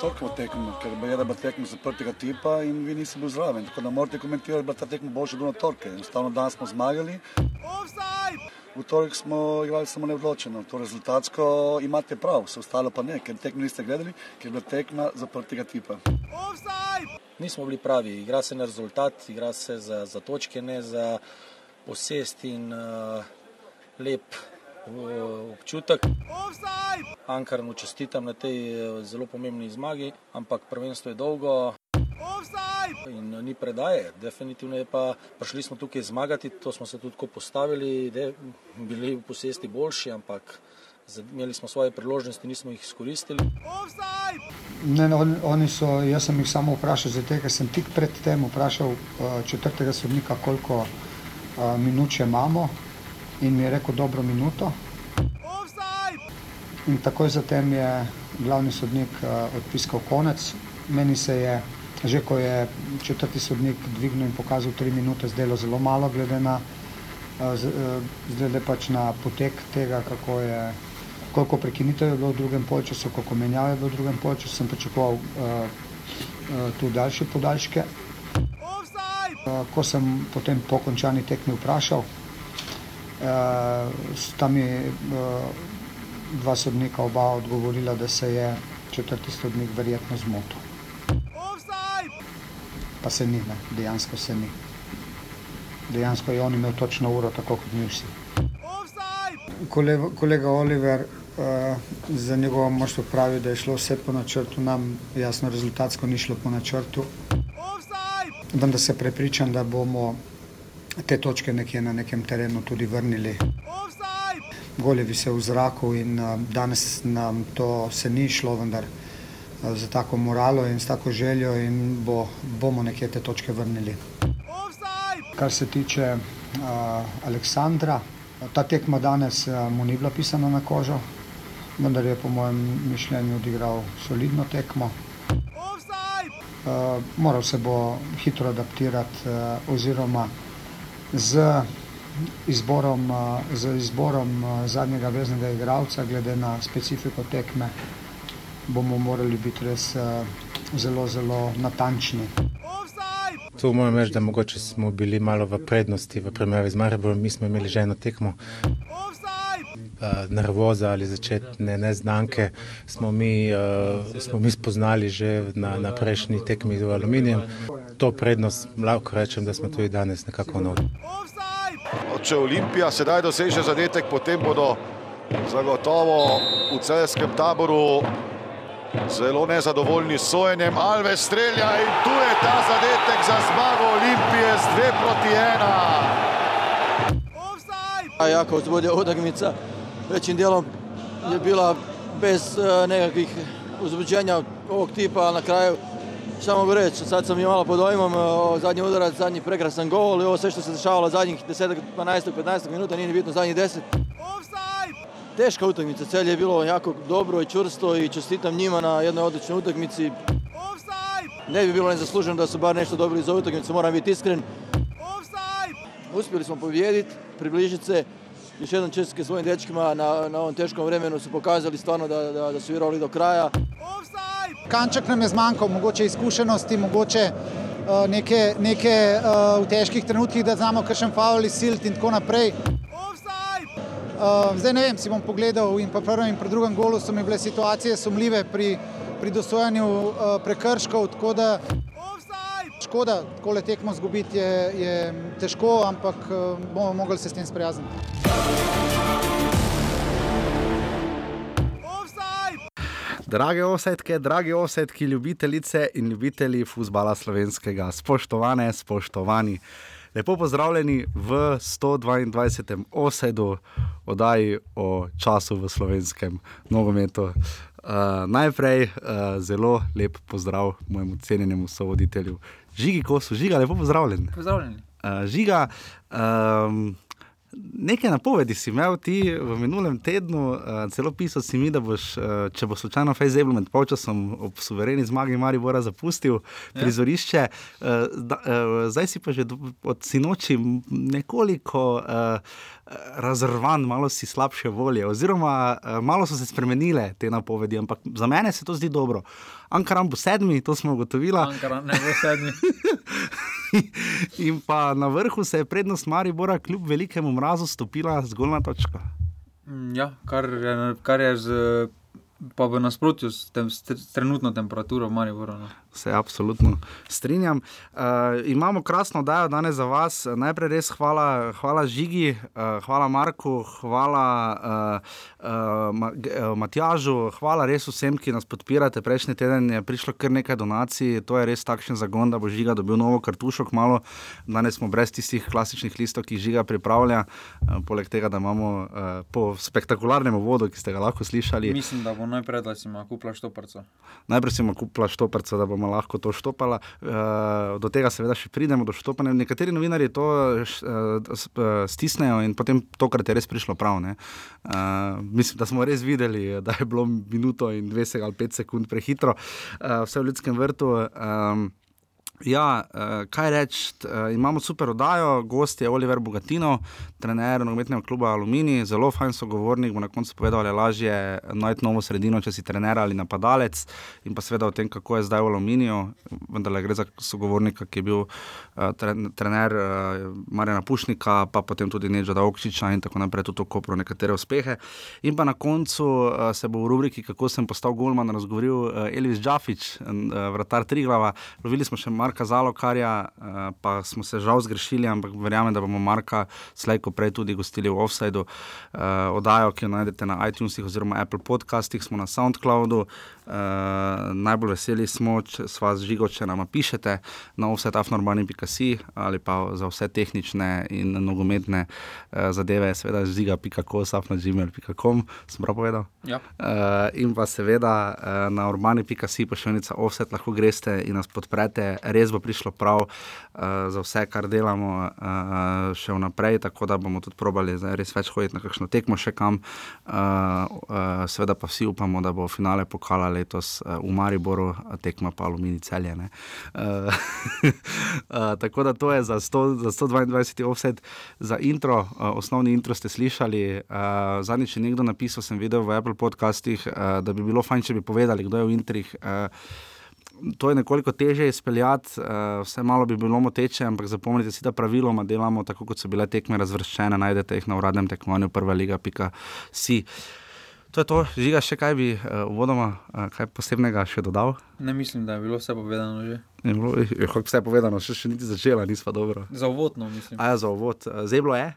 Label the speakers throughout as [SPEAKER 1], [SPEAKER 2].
[SPEAKER 1] toliko tekmo, ker je, bo tekmo zaprtega tipa in vi niste bili zraven. Tako da morate komentirati, da bo ta tekmo boljša do na torke. Enostavno danes smo zmagali. V torek smo igrali samo neodločeno. To rezultatsko imate prav, vse ostalo pa ne, ker tekmo niste gledali, ker je bila tekma zaprtega tipa.
[SPEAKER 2] Nismo bili pravi, igra se na rezultat, igra se za, za točke, ne za posest in uh, lep uh, občutek. Ankarnu čestitam na tej uh, zelo pomembni zmagi, ampak prvenstvo je dolgo. In uh, ni predaje, definitivno je pa prišli smo tukaj zmagati, to smo se tudi tako postavili, da bili v posesti boljši, ampak imeli smo svoje priložnosti, nismo jih izkoristili.
[SPEAKER 3] Ne, no, oni so, jaz sem jih samo vprašal, zato ker sem tik pred tem vprašal četrtega sodnika, koliko minut še imamo in mi je rekel dobro minuto. In takoj zatem je glavni sodnik uh, odpiskal konec. Meni se je, že ko je četrti sodnik dvignil in pokazal tri minute, zdelo zelo malo, glede na, uh, z, uh, glede pač na potek tega, kako je koliko prekinitev je bilo v drugem polčasu, koliko menjav je bilo v drugem polčasu, sem pričakoval uh, uh, tu daljše podaljške. Uh, ko sem potem po končani tekmi vprašal, sta mi uh, dva sodnika oba odgovorila, da se je četrti sodnik verjetno zmotil. Pa se ni, ne, dejansko se ni. Dejansko je on imel točno uro, tako kot mi vsi. Kolega, kolega Oliver uh, za njegovo moštvo pravi, da je šlo vse po načrtu, nam jasno rezultatsko ni šlo po načrtu. Vendar se prepričam, da bomo te točke nekje na nekem terenu tudi vrnili. Goljevi se v zraku in uh, danes nam to se ni šlo, vendar uh, za tako moralo in s tako željo in bo, bomo nekje te točke vrnili. Kar se tiče uh, Aleksandra, Ta tekma danes mu ni bila pisana na kožo, vendar je po mojem mišljenju odigral solidno tekmo. Uh, moral se bo hitro adaptirati uh, oziroma z izborom, uh, z izborom uh, zadnjega veznega igralca, glede na specifiko tekme, bomo morali biti res uh, zelo, zelo natančni.
[SPEAKER 4] Tu moram reči, da mogoče smo bili malo v prednosti v primerjavi z Mariborom. Mi smo imeli že eno tekmo. Uh, nervoza ali začetne neznanke smo mi, uh, smo mi spoznali že na, na prejšnji tekmi z aluminijem. To prednost lahko rečem, da smo tudi danes nekako nov.
[SPEAKER 5] Če Olimpija sedaj doseže zadetek, potem bodo zagotovo v celskem taboru zelo nezadovoljni s sojenjem. Alves strelja in tu je ta zadetek za zmago Olimpije z 2 proti
[SPEAKER 6] 1. Jako uzbudja utakmica, većim dijelom je bila bez uh, nekakvih uzbuđenja ovog tipa, ali na kraju samo mogu reći, sad sam i malo pod dojmom, uh, zadnji udarac, zadnji prekrasan gol i ovo sve što se dešavalo zadnjih 10, 12, 15 minuta, nije ni bitno zadnjih 10 teška utakmica, celje je bilo jako dobro i čvrsto i čestitam njima na jednoj odličnoj utakmici. Ne bi bilo nezasluženo da su bar nešto dobili za utakmicu, moram biti iskren. Uspjeli smo pobijediti, približiti se. Još jednom čestitke svojim dečkima na, na ovom teškom vremenu su pokazali stvarno da, da, da su vjerovali do kraja.
[SPEAKER 7] Kanček nam je zmanjkal, mogoče izkušenosti, mogoče uh, neke, neke uh, v težkih trenutkih, da znamo kakšen faul izsiliti in tako naprej. Uh, zdaj ne vem, si bom pogledal in po prvem in po drugem golu so mi bile situacije sumljive pri, pri dosojanju uh, prekrškov, tako da škoda, takole tekmo zgubiti je, je težko, ampak uh, bomo mogli se s tem sprijazniti.
[SPEAKER 8] Drage osetke, dragi osetki, ljubitelice in ljubitelji futbola slovenskega, spoštovane, spoštovani. Lepo pozdravljeni v 122. osedu oddaji o času v slovenskem nogometu. Uh, najprej uh, zelo lep pozdrav mojemu cenjenemu sovoditelju Žigi Kosu. Žiga, lepo pozdravljen.
[SPEAKER 9] Pozdravljen.
[SPEAKER 8] Uh, žiga, um, Nekaj napovedi si imel ti v minulem tednu, uh, celo pisal si mi, da boš, uh, če bo slučajno Facebook med polčasom ob suvereni zmagi Maribora zapustil ja. prizorišče. Uh, da, uh, zdaj si pa že do, od sinoči nekoliko uh, razrvan, malo si slabše volje, oziroma uh, malo so se spremenile te napovedi, ampak za mene se to zdi dobro. Ankaram bo sedmi, to smo ugotovili.
[SPEAKER 10] Ankaram ne bo sedmi.
[SPEAKER 8] In pa na vrhu se je prednost Maribora, kljub velikemu mrazu, stopila zgolj na točko.
[SPEAKER 10] Ja, kar, kar je z, pa v nasprotju s, tem, s trenutno temperaturo v Mariboru. No
[SPEAKER 8] se absolutno strinjam. Uh, imamo krasno dajo danes za vas. Najprej res hvala, hvala Žigi, uh, hvala Marku, hvala uh, uh, Matjažu, hvala res vsem, ki nas podpirate. Prejšnji teden je prišlo kar nekaj donacij, to je res takšen zagon, da bo Žiga dobil novo kartušo. Malo. Danes smo brez tistih klasičnih listov, ki Žiga pripravlja, uh, poleg tega, da imamo uh, po spektakularnem uvodu, ki ste ga lahko slišali.
[SPEAKER 10] Mislim, da bo najprej, da si ima kupla štoparca.
[SPEAKER 8] Najprej si ima kupla štoparca, da bomo lahko to štopala. Uh, do tega seveda še pridemo, do štopanja. Nekateri novinari to uh, stisnejo in potem tokrat je res prišlo prav. Uh, mislim, da smo res videli, da je bilo minuto in 20 ali 5 sekund prehitro, uh, vse v ljudskem vrtu. Um, Ja, uh, kaj reči, uh, imamo super oddajo, gost je Oliver Bogatino, trener nogometnega kluba Alumini, zelo fajn sogovornik, bo na koncu povedal, da je lažje najti novo sredino, če si trener ali napadalec in pa seveda o tem, kako je zdaj v Aluminiju, vendar gre za sogovornika, ki je bil uh, trener uh, Marjana Pušnika, pa potem tudi Neža Daokčiča in tako naprej, tudi kopro nekatere uspehe. In pa na koncu uh, se bo v rubriki, kako sem postal golman, razgovoril uh, Elvis Džafič, uh, vratar Triglava, lovili smo še Marka Zalokarja, uh, pa smo se žal zgrešili, ampak verjamem, da bomo Marka slejko prej tudi gostili v Offsideu. Uh, oddajo, ki jo najdete na iTunesih oziroma Apple podcastih, smo na SoundCloudu. Uh, najbolj veseli smo, če s vas žigo, če nam pišete na offsetafnormani.com ali pa za vse tehnične in nogometne uh, zadeve, seveda ziga.com, safnagmail.com, sem prav povedal.
[SPEAKER 10] Ja.
[SPEAKER 8] Uh, in pa seveda uh, na urbani.com, pošiljnica offset, lahko greste in nas podprete. Res bo prišlo prav uh, za vse, kar delamo uh, še vnaprej, tako da bomo tudi probali res več hoditi na kakšno tekmo še kam. Uh, uh, seveda pa vsi upamo, da bo finale pokala letos uh, v Mariboru, tekma pa Alumini celje. Uh, uh, tako da to je za, 100, za 122 offset, za intro, uh, osnovni intro ste slišali. Uh, zadnjič je nekdo napisal, sem videl v Apple podcastih, uh, da bi bilo fajn, če bi povedali, kdo je v intrih. Uh, To je nekoliko teže izpeljati, vse malo bi bilo moteče, ampak zapomnite si, da praviloma delamo tako, kot so bile tekme razvrščene. Najdete jih na uradnem tekmovanju, prva liga, pika si. To je to, žiga še kaj bi uvodoma, uh, kaj posebnega še dodal?
[SPEAKER 10] Ne mislim, da je bilo vse povedano že.
[SPEAKER 8] Je bilo je, vse povedano, še, še niti začela, nisva dobro.
[SPEAKER 10] Za uvodno, mislim.
[SPEAKER 8] A ja, za uvod. Zeblo je?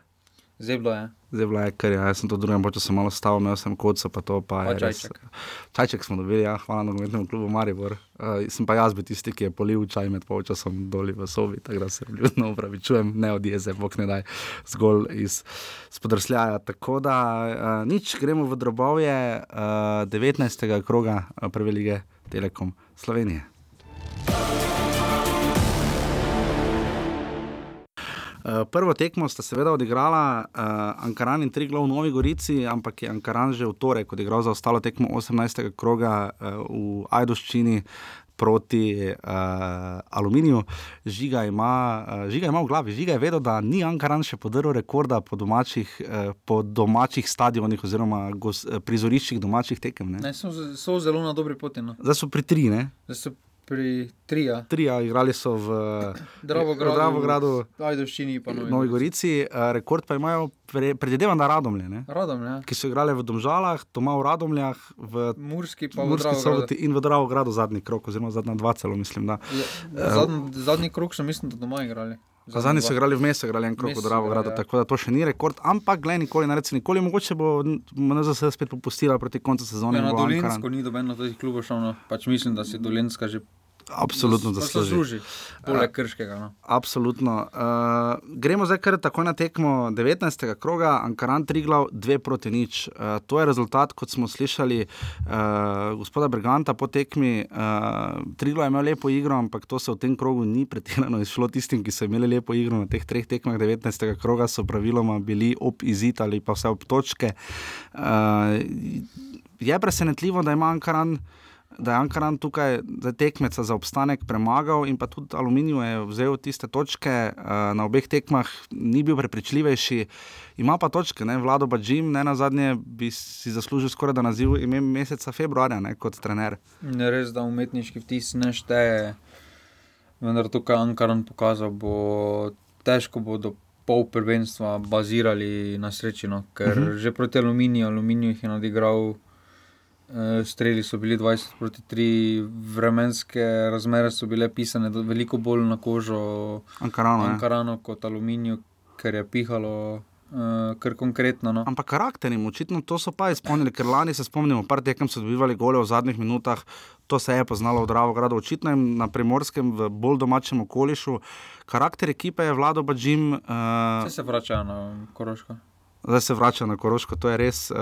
[SPEAKER 10] Zeblo je.
[SPEAKER 8] Zeblo je, ker ja, jaz sem to drugem času malo stal, imel sem kodco, pa to pa,
[SPEAKER 10] pa
[SPEAKER 8] je
[SPEAKER 10] čajček.
[SPEAKER 8] res. Čajček smo dobili, ja, hvala nogometnemu klubu Maribor. Uh, sem pa jaz bil tisti, ki je polil čaj med polčasom doli v sobi, tako da se ljudno upravičujem, ne od jeze, bog ne daj, zgolj iz spodrsljaja. Tako da uh, nič, gremo v drobovje uh, 19. kroga uh, prve lige Telekom Slovenije. Prvo tekmo sta seveda odigrala uh, Ankaran in Triglav v Novi Gorici, ampak je Ankaran že v torek odigral za ostalo tekmo 18. kroga uh, v Ajdoščini proti uh, Aluminiju. Žiga ima, uh, žiga ima v glavi, žiga je vedel, da ni Ankaran še podaril rekorda po domačih, uh, po domačih stadionih oziroma gos, prizoriščih domačih tekem.
[SPEAKER 10] Ne? Ne, so, so zelo na dobri poti. No.
[SPEAKER 8] Zdaj so pri tri, ne?
[SPEAKER 10] Zdaj so pri Trija.
[SPEAKER 8] Trija, igrali so v
[SPEAKER 10] Dravogradu,
[SPEAKER 8] Dravogradu
[SPEAKER 10] Ajdoščini in
[SPEAKER 8] Novi, Novi Gorici. Uh, rekord pa imajo, pre, predvidevam, na Radomlje. Ne?
[SPEAKER 10] Radomlje.
[SPEAKER 8] Ki so igrali v Domžalah, doma v Radomljah, v
[SPEAKER 10] Murski pa
[SPEAKER 8] Murski
[SPEAKER 10] v
[SPEAKER 8] soboti in v Dravogradu zadnji krok, oziroma zadnja dva celo, mislim. Da.
[SPEAKER 10] Zadnji, zadnji krok so, mislim, da doma igrali.
[SPEAKER 8] Zadnji so igrali v mestu, igrali en krok v Dravogradu, ja. tako da to še ni rekord, ampak glej, nikoli ne reci, nikoli mogoče bo MNZ spet popustila proti koncu sezone.
[SPEAKER 10] Ja, na Dolensko ni dobeno teh klubov šel, no. pač mislim, da si Dolenska že
[SPEAKER 8] Absolutno zasluži.
[SPEAKER 10] zasluži. Poleg krškega. No.
[SPEAKER 8] Absolutno. Uh, gremo zdaj kar tako na tekmo 19. kroga, Ankaran Triglav 2 proti nič. Uh, to je rezultat, kot smo slišali uh, gospoda Briganta po tekmi. Uh, Triglav je imel lepo igro, ampak to se v tem krogu ni pretirano izšlo tistim, ki so imeli lepo igro na teh treh tekmah 19. kroga, so praviloma bili ob izid ali pa vse ob točke. Uh, je presenetljivo, da ima Ankaran da je Ankaran tukaj tekmeca za obstanek premagal in pa tudi Aluminij je vzel tiste točke uh, na obeh tekmah, ni bil prepričljivejši. Ima pa točke, ne? Vlado pa Jim, ne na zadnje, bi si zaslužil skoraj da naziv ime meseca februarja ne? kot trener.
[SPEAKER 10] Je res, da umetniški vtis ne šteje, vendar tukaj Ankaran pokazal, bo težko bodo pol prvenstva bazirali na srečino, ker uh
[SPEAKER 8] Mhm.
[SPEAKER 10] -huh. že proti Aluminiju, Aluminiju jih je nadigral. Eh, Streli so bili 20 proti 3, vremenske razmere so bile pisane veliko bolj na kožo
[SPEAKER 8] Ankarano, ja.
[SPEAKER 10] Ankarano kot Aluminiju, ker je pihalo uh, kar konkretno. No.
[SPEAKER 8] Ampak karakterim, očitno to so pa izpolnili, ker lani se spomnimo, par tekem so dobivali gole v zadnjih minutah, to se je poznalo v Dravogradu, očitno jim na primorskem, v bolj domačem okolišu. Karakter ekipe je vlado pa Jim. Uh,
[SPEAKER 10] Vse se vračajo na Koroško.
[SPEAKER 8] Zdaj se vrača na Koroško, to je res, uh,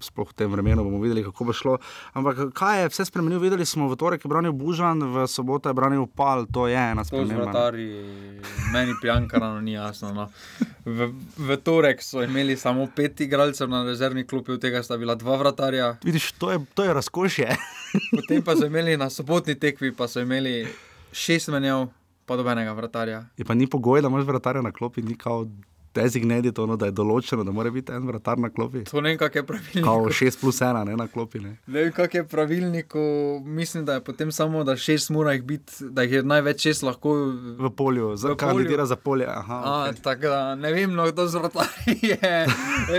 [SPEAKER 8] sploh v tem vremenu bomo videli, kako bo šlo. Ampak kaj je vse spremenil? Videli smo v torek je branil Bužan, v soboto je branil Pal, to je ena sprememba. ne.
[SPEAKER 10] vratarji, meni pijankarano ni jasno. No. V, v torek so imeli samo pet igralcev na rezervni klopi, od tega sta bila dva vratarja.
[SPEAKER 8] Vidiš, to je, to je razkošje.
[SPEAKER 10] Potem pa so imeli na sobotni tekvi, pa so imeli šest menjav, pa dobenega vratarja.
[SPEAKER 8] Je pa ni pogoj, da imaš vratarja na klopi, ni kao designated, ono, da je določeno, da mora biti en vratar na klopi.
[SPEAKER 10] To ne vem, kak je pravilnik.
[SPEAKER 8] Kao 6 plus 1, ne na klopi. Ne.
[SPEAKER 10] Ne vem, kak je pravilnik, mislim, da je potem samo, da šest mora jih biti, da jih je največ šest lahko
[SPEAKER 8] V polju, za,
[SPEAKER 10] V polju.
[SPEAKER 8] kandidira za polje. Aha,
[SPEAKER 10] A,
[SPEAKER 8] okay.
[SPEAKER 10] tako da ne vem, no, kdo z vratarji je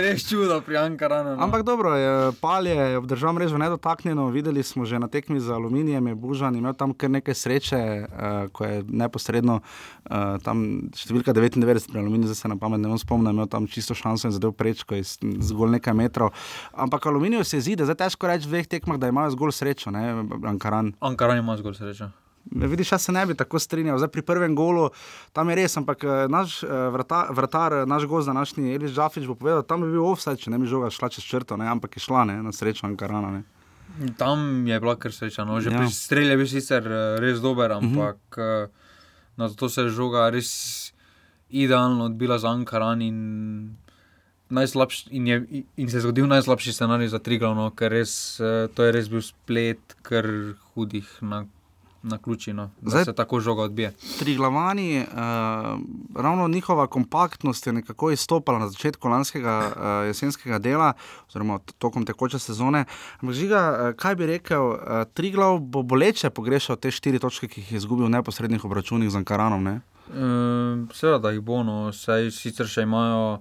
[SPEAKER 10] res čudo pri Ankaranu. No.
[SPEAKER 8] Ampak dobro, je, Pal je obdržal mrežo nedotaknjeno. Videli smo že na tekmi z aluminijem, je Bužan imel tam kar nekaj sreče, uh, ko je neposredno uh, tam številka 99 pri aluminiju, zdaj se na pamet ne bom spomnil, imel tam čisto šanso in zadev prečko iz zgolj nekaj metrov. Ampak aluminiju se zdi, da zdaj težko reči v dveh tekmah, da imajo zgolj srečo, ne, Ankaran.
[SPEAKER 10] Ankaran ima zgolj srečo.
[SPEAKER 8] Vidiš, jaz se ne bi tako strinjal. Zdaj, pri prvem golu tam je res, ampak eh, naš eh, vrata, vratar, eh, naš gost, današnji Eliš Džafič, bo povedal, tam bi bil offside, če ne bi žoga šla čez črto, ne? ampak je šla ne? na srečo Ankarana. Ne?
[SPEAKER 10] Tam je bila kar sreča. No. Že
[SPEAKER 8] Ja.
[SPEAKER 10] pri strelju je bil sicer res dober, ampak uh -huh. na to se je žoga res idealno odbila za Ankaran. In, najslabši- in, je, in se je zgodil najslabši scenarij za Triglav, no, ker res, eh, to je res bil splet kar hudih na, na ključino, da
[SPEAKER 8] Zdaj-
[SPEAKER 10] se tako žoga odbije.
[SPEAKER 8] Tri glavani, uh, ravno njihova kompaktnost je nekako izstopala na začetku lanskega uh, jesenskega dela, oziroma tokom tekoče sezone. Ampak žiga, uh, kaj bi rekel, uh, Triglav bo boleče pogrešal te štiri točke, ki jih je izgubil v neposrednih obračunih z Ankaranom. Ne?
[SPEAKER 10] Uh, Seveda, da jih bo, no, saj sicer še imajo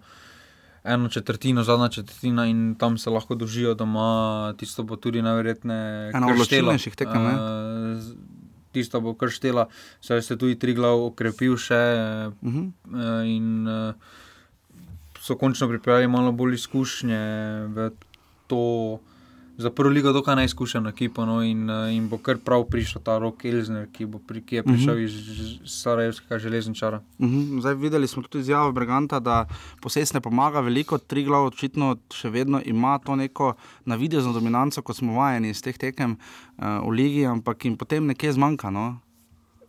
[SPEAKER 10] eno četrtino, zadnja četrtina in tam se lahko dožijo doma, tisto bo tudi najverjetneje.
[SPEAKER 8] Ena odločilnejših tekem, ne?
[SPEAKER 10] Uh, tisto bo kar štela, saj se je tudi Triglav okrepil še
[SPEAKER 8] Uh -huh.
[SPEAKER 10] uh, in uh, so končno pripeljali malo bolj izkušnje v to. Za prvo ligo dokaj neizkušeno ekipo no, in, eh, in bo kar prav prišel ta Rok Elzner, ki, pri, ki je prišel uh -huh. iz Sarajevskega železničara.
[SPEAKER 8] Mhm, Zdaj videli smo tudi izjavo Briganta, da posest ne pomaga veliko, tri glav očitno še vedno ima to neko navidezno dominanco, kot smo vajeni iz teh tekem uh, v ligi, ampak jim potem nekje zmanjka. No?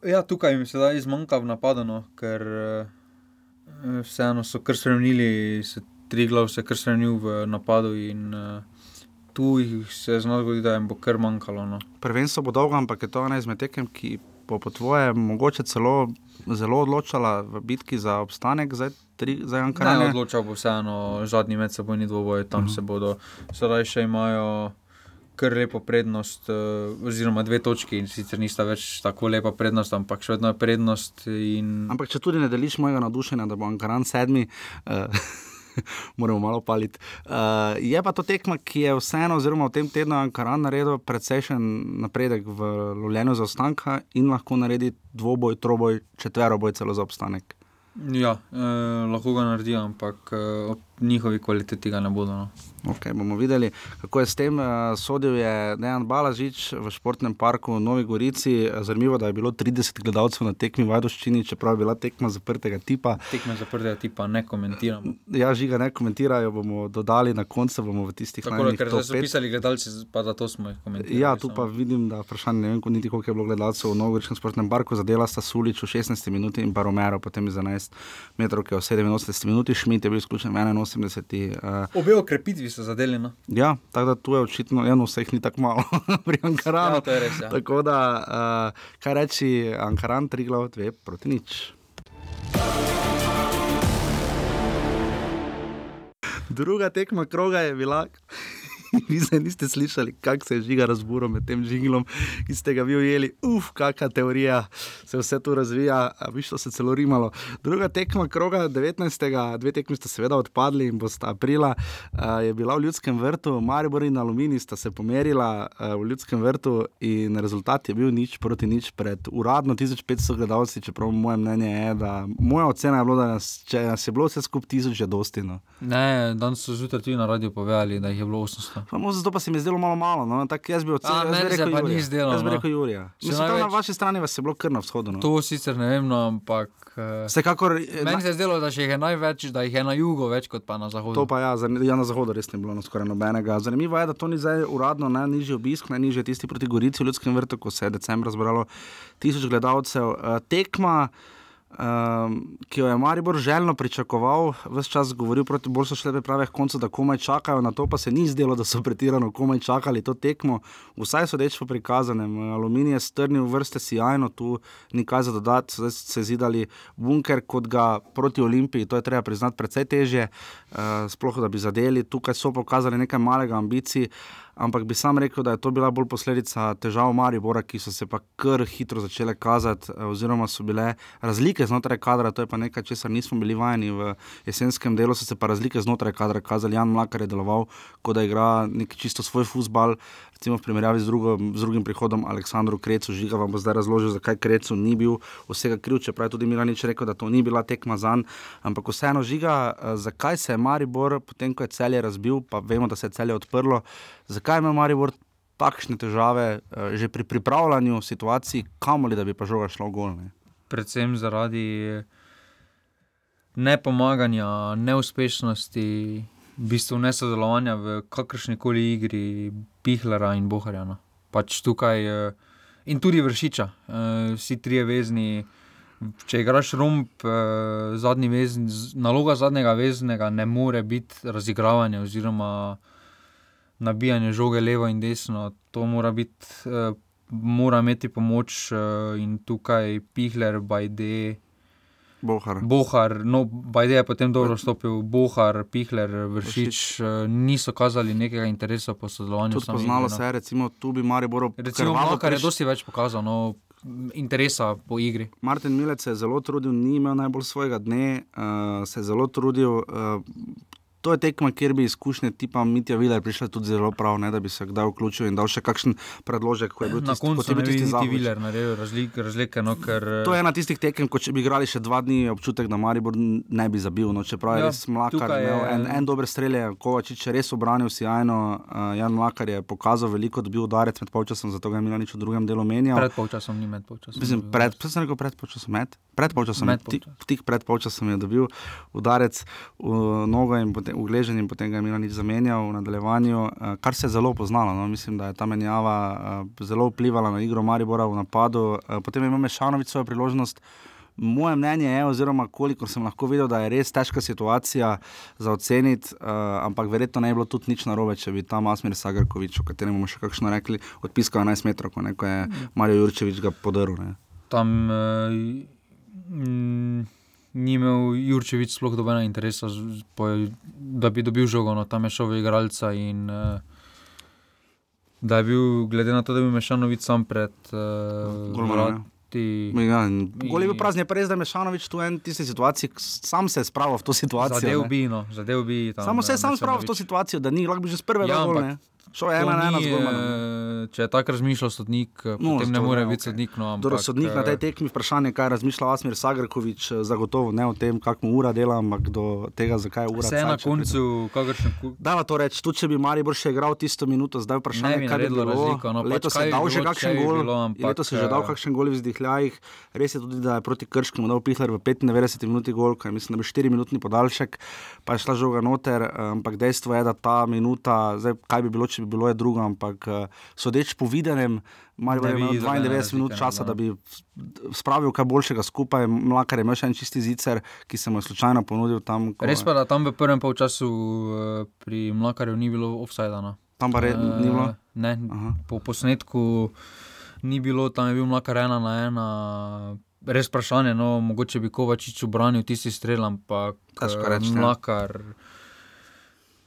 [SPEAKER 10] Ja, tukaj jim sedaj izmanjka v napadu, no, ker uh, vseeno so kar spremenili, se tri glav se kar spremenil v napadu in uh, tu se zna zgoditi, da jim bo kar manjkalo. No.
[SPEAKER 8] Prvenstvo bo dolgo, ampak je to ena izmed tekem, ki bo po tvoje mogoče celo zelo odločala v bitki za obstanek, zdaj, tri, zdaj
[SPEAKER 10] Ne,
[SPEAKER 8] Ankarane.
[SPEAKER 10] odločal bo vseeno zadnji medsebojni dvoboj, tam uh -huh. se bodo, sedaj še imajo. Kar lepo prednost, uh, oziroma dve točki, in sicer nista več tako lepa prednost, ampak še vedno je prednost. In...
[SPEAKER 8] Ampak če tudi ne deliš mojega navdušenja, da bo Ankaran sedmi. Uh, Moramo malo paliti. Uh, je pa to tekma, ki je vseeno, oziroma v tem tednu Ankaran naredil precejšen napredek v lovljenju za ostanka in lahko naredi dvoboj, troboj, četveroboj celo za obstanek.
[SPEAKER 10] Ja, eh, lahko ga naredijo, ampak eh, njihovi kvaliteti ga ne bodo. No.
[SPEAKER 8] Okay, bomo videli, kako je s tem. Uh, sodil je Dejan Balažič v športnem parku v Novi Gorici. Zanimivo, da je bilo 30 gledalcev na tekmi v Vajdoščini, čeprav je bila tekma zaprtega tipa.
[SPEAKER 10] Tekme zaprtega tipa ne komentiramo.
[SPEAKER 8] Ja, žiga ne komentirajo, bomo dodali na koncu, bomo v tistih
[SPEAKER 10] najbolj. Ker so pisali gledalci, pa zato smo jih komentirali.
[SPEAKER 8] Ja, tu pa vidim, da vprašanje ne vem, niti koliko je bilo gledalcev v Novi Goričkem športnem parku. Zadela sta Sulič v 16 minuti in pa Romero potem iz 11 metrov, ki je v 87 minuti, Šmit je bil izključen v 81. Uh,
[SPEAKER 10] Obe okrepitvi so zadeli. No?
[SPEAKER 8] Ja, tako da tu je očitno, eno vseh ni tako malo, pri Ankaranu.
[SPEAKER 10] Ja, res. Ja.
[SPEAKER 8] Tako da, uh, kaj reči, Ankaran, tri glav, dve proti nič. Druga tekma kroga je bila. Vi se niste slišali, kako se je žiga razburo med tem žigilom, ki ste ga vi ujeli. Uf, kakšna teorija se vse tu razvija, višlo se celo rimalo. Druga tekma kroga 19. dve tekmi sta seveda odpadli in bosta aprila, je bila v ljudskem vrtu, Maribor in Alumini sta se pomerila v ljudskem vrtu in rezultat je bil nič proti nič pred uradno 1500 gledalci, čeprav moje mnenje je, da moja ocena je bila, da nas, če nas je bilo vse skupaj tisoč, je dosti. No.
[SPEAKER 10] Ne, danes so zjutraj tudi na radiju povedali, da jih je bilo 800.
[SPEAKER 8] Samo zato pa se mi je zdelo malo malo. No? Tak, jaz bi ocenil, da je
[SPEAKER 10] to ni zdelo.
[SPEAKER 8] Jaz bi
[SPEAKER 10] no.
[SPEAKER 8] rekel Jurija. Mislim, največ... Na vaši strani vas je bilo kar na vzhodu. No?
[SPEAKER 10] To sicer ne vem, no, ampak.
[SPEAKER 8] Vsekakor,
[SPEAKER 10] meni se je zdelo, da jih je največ, da jih je na jugu več kot pa na zahodu.
[SPEAKER 8] To pa ja, ja na zahodu res ni bilo no, skoraj nobenega. Zanimivo je, da to ni zdaj uradno najnižji obisk, najnižji tisti proti Gorici v ljudskem vrtu, ko se je decembra zbralo tisoč gledalcev. Tekma um, ki jo je Maribor željno pričakoval, vse čas govoril proti bolj so šle priprave k koncu, da komaj čakajo, na to pa se ni zdelo, da so pretirano komaj čakali to tekmo. Vsaj so reč po prikazanem, aluminij je strnil vrste sjajno, tu ni kaj za dodati, so se zidali bunker kot ga proti Olimpiji, to je treba priznati precej težje, uh, sploh da bi zadeli, tukaj so pokazali nekaj malega ambicij ampak bi sam rekel, da je to bila bolj posledica težav Maribora, ki so se pa kar hitro začele kazati, eh, oziroma so bile razlike znotraj kadra, to je pa nekaj, česar nismo bili vajeni v jesenskem delu, so se pa razlike znotraj kadra kazali. Jan Mlakar je deloval, kot da igra nek čisto svoj futbal, recimo v primerjavi z, drugo, z drugim prihodom Aleksandru Krecu, žiga vam bo zdaj razložil, zakaj Krecu ni bil vsega kriv, čeprav je tudi Milanič rekel, da to ni bila tekma za njega, ampak vseeno žiga, eh, zakaj se je Maribor, potem ko je celje razbil, pa vemo, da se je celje odprlo, zakaj ima Maribor takšne težave uh, že pri pripravljanju situacij, kamoli da bi pa žoga šlo gol. Ne?
[SPEAKER 10] Predvsem zaradi nepomaganja, neuspešnosti, v bistvu nesodelovanja v kakršni koli igri, Pihlera in Boharja. No. Pač tukaj uh, in tudi vršiča, uh, vsi trije vezni. Če igraš romp, eh, vezni, naloga zadnjega veznega ne more biti razigravanje oziroma nabijanje žoge levo in desno, to mora biti, uh, mora imeti pomoč in tukaj Pihler, Bajde.
[SPEAKER 8] Bohar.
[SPEAKER 10] Bohar, no, Bajde je potem dobro stopil, Bohar, Pihler, Vršič, uh, niso kazali nekega interesa po sodelovanju.
[SPEAKER 8] To poznalo se, recimo, tu bi Maribor
[SPEAKER 10] recimo, kar je dosti več pokazal. No, Interesa po igri.
[SPEAKER 8] Martin Milec se je zelo trudil, ni imel najbolj svojega dne, uh, se je zelo trudil. Uh, to je tekma, kjer bi izkušnje tipa Mitja Viler prišle tudi zelo prav, ne, da bi se kdaj vključil in dal še kakšen predložek.
[SPEAKER 10] Na koncu je bil tisti Mitja Viler naredil razlik, razlike. No, ker...
[SPEAKER 8] To je ena tistih tekem, ko če bi igrali še dva dni, občutek, da Maribor ne bi zabil. No, čeprav je ja, res mlakar, je... en, en dober strelje, Kovačič je res obranil sjajno, uh, Jan Mlakar je pokazal veliko, dobil udarec med polčasom, zato ga je imel nič v drugem delu menjal.
[SPEAKER 10] Pred polčasom ni med polčasom.
[SPEAKER 8] Mislim, pred, sem rekel pred polčasom, med, pred polčasom, tik pred polčasom je dobil udarec v nogo in potem v gleženje in potem ga je Milanič zamenjal v nadaljevanju, eh, kar se je zelo poznalo. No. Mislim, da je ta menjava eh, zelo vplivala na igro Maribora v napadu. Eh, potem je imel Mešanovič svojo priložnost. Moje mnenje je, oziroma koliko sem lahko videl, da je res težka situacija za oceniti, uh, ampak verjetno ne bi bilo tudi nič narobe, če bi tam Asmir Sagarkovič, o katerem bomo še kakšno rekli, odpiskal 11 metrov, ko je Marijo Jurčevič ga podaril.
[SPEAKER 10] Tam. Uh, mm, ni imel Jurčevič sploh dobena interesa, da bi dobil žogo, no, tam je šel v igralca in uh, da je bil, glede na to, da je bil Mešanovič sam pred uh,
[SPEAKER 8] vrati. Ja, Goli je bil prazen, pa res, da je Mešanovič tu en tisti situaciji, sam se je spravil v to situacijo.
[SPEAKER 10] Zadev bi, no, zadev bi.
[SPEAKER 8] Tam, Samo se je sam spravil v to situacijo, da ni lahko bi že z prvega ja, golne. Je ena na ena zgodba.
[SPEAKER 10] Eh, če je tako razmišljal sodnik, no, potem ne more biti okay. sodnik. No, ampak,
[SPEAKER 8] Dobro, sodnik na tej tekmi vprašanje, kaj razmišlja Asmir Sagrkovič, zagotovo ne o tem, kako mu ura dela, ampak do tega, zakaj je ura.
[SPEAKER 10] Vse na koncu, kakršen koli.
[SPEAKER 8] Da, to reči, tudi če bi Maribor še igral tisto minuto, zdaj vprašanje,
[SPEAKER 10] bi
[SPEAKER 8] kaj bi bilo.
[SPEAKER 10] Razliko, no,
[SPEAKER 8] leto
[SPEAKER 10] pač
[SPEAKER 8] se je dal že kakšen gol,
[SPEAKER 10] bilo, ampak,
[SPEAKER 8] leto se je že dal
[SPEAKER 10] eh,
[SPEAKER 8] kakšen gol v vzdihljajih. Res je tudi, da je proti Krškemu dal Pihler v 95 minuti gol, kaj mislim, da bi 4 minutni podaljšek, pa je šla žoga noter, ampak dejstvo je, da ta minuta, zdaj, kaj bi bilo, če bi bilo, je drugo, ampak eh, sodeč po videnem, Marijo je imel
[SPEAKER 10] vidi nobene
[SPEAKER 8] 92 minut
[SPEAKER 10] razlike, no,
[SPEAKER 8] časa,
[SPEAKER 10] da.
[SPEAKER 8] bi spravil kaj boljšega skupaj. Mlakar je imel še en čisti zicer, ki se mu slučajno ponudil tam. Ko,
[SPEAKER 10] Res pa, da tam v prvem polčasu eh, pri Mlakarju ni bilo offsajda. No.
[SPEAKER 8] Tam pa red, ni bilo.
[SPEAKER 10] Eh, Ne,
[SPEAKER 8] Aha.
[SPEAKER 10] po posnetku ni bilo, tam je bil Mlakar ena na ena. Res vprašanje, no, mogoče bi Kovačič obranil tisti strel, ampak
[SPEAKER 8] Težko
[SPEAKER 10] eh,
[SPEAKER 8] reči, ne.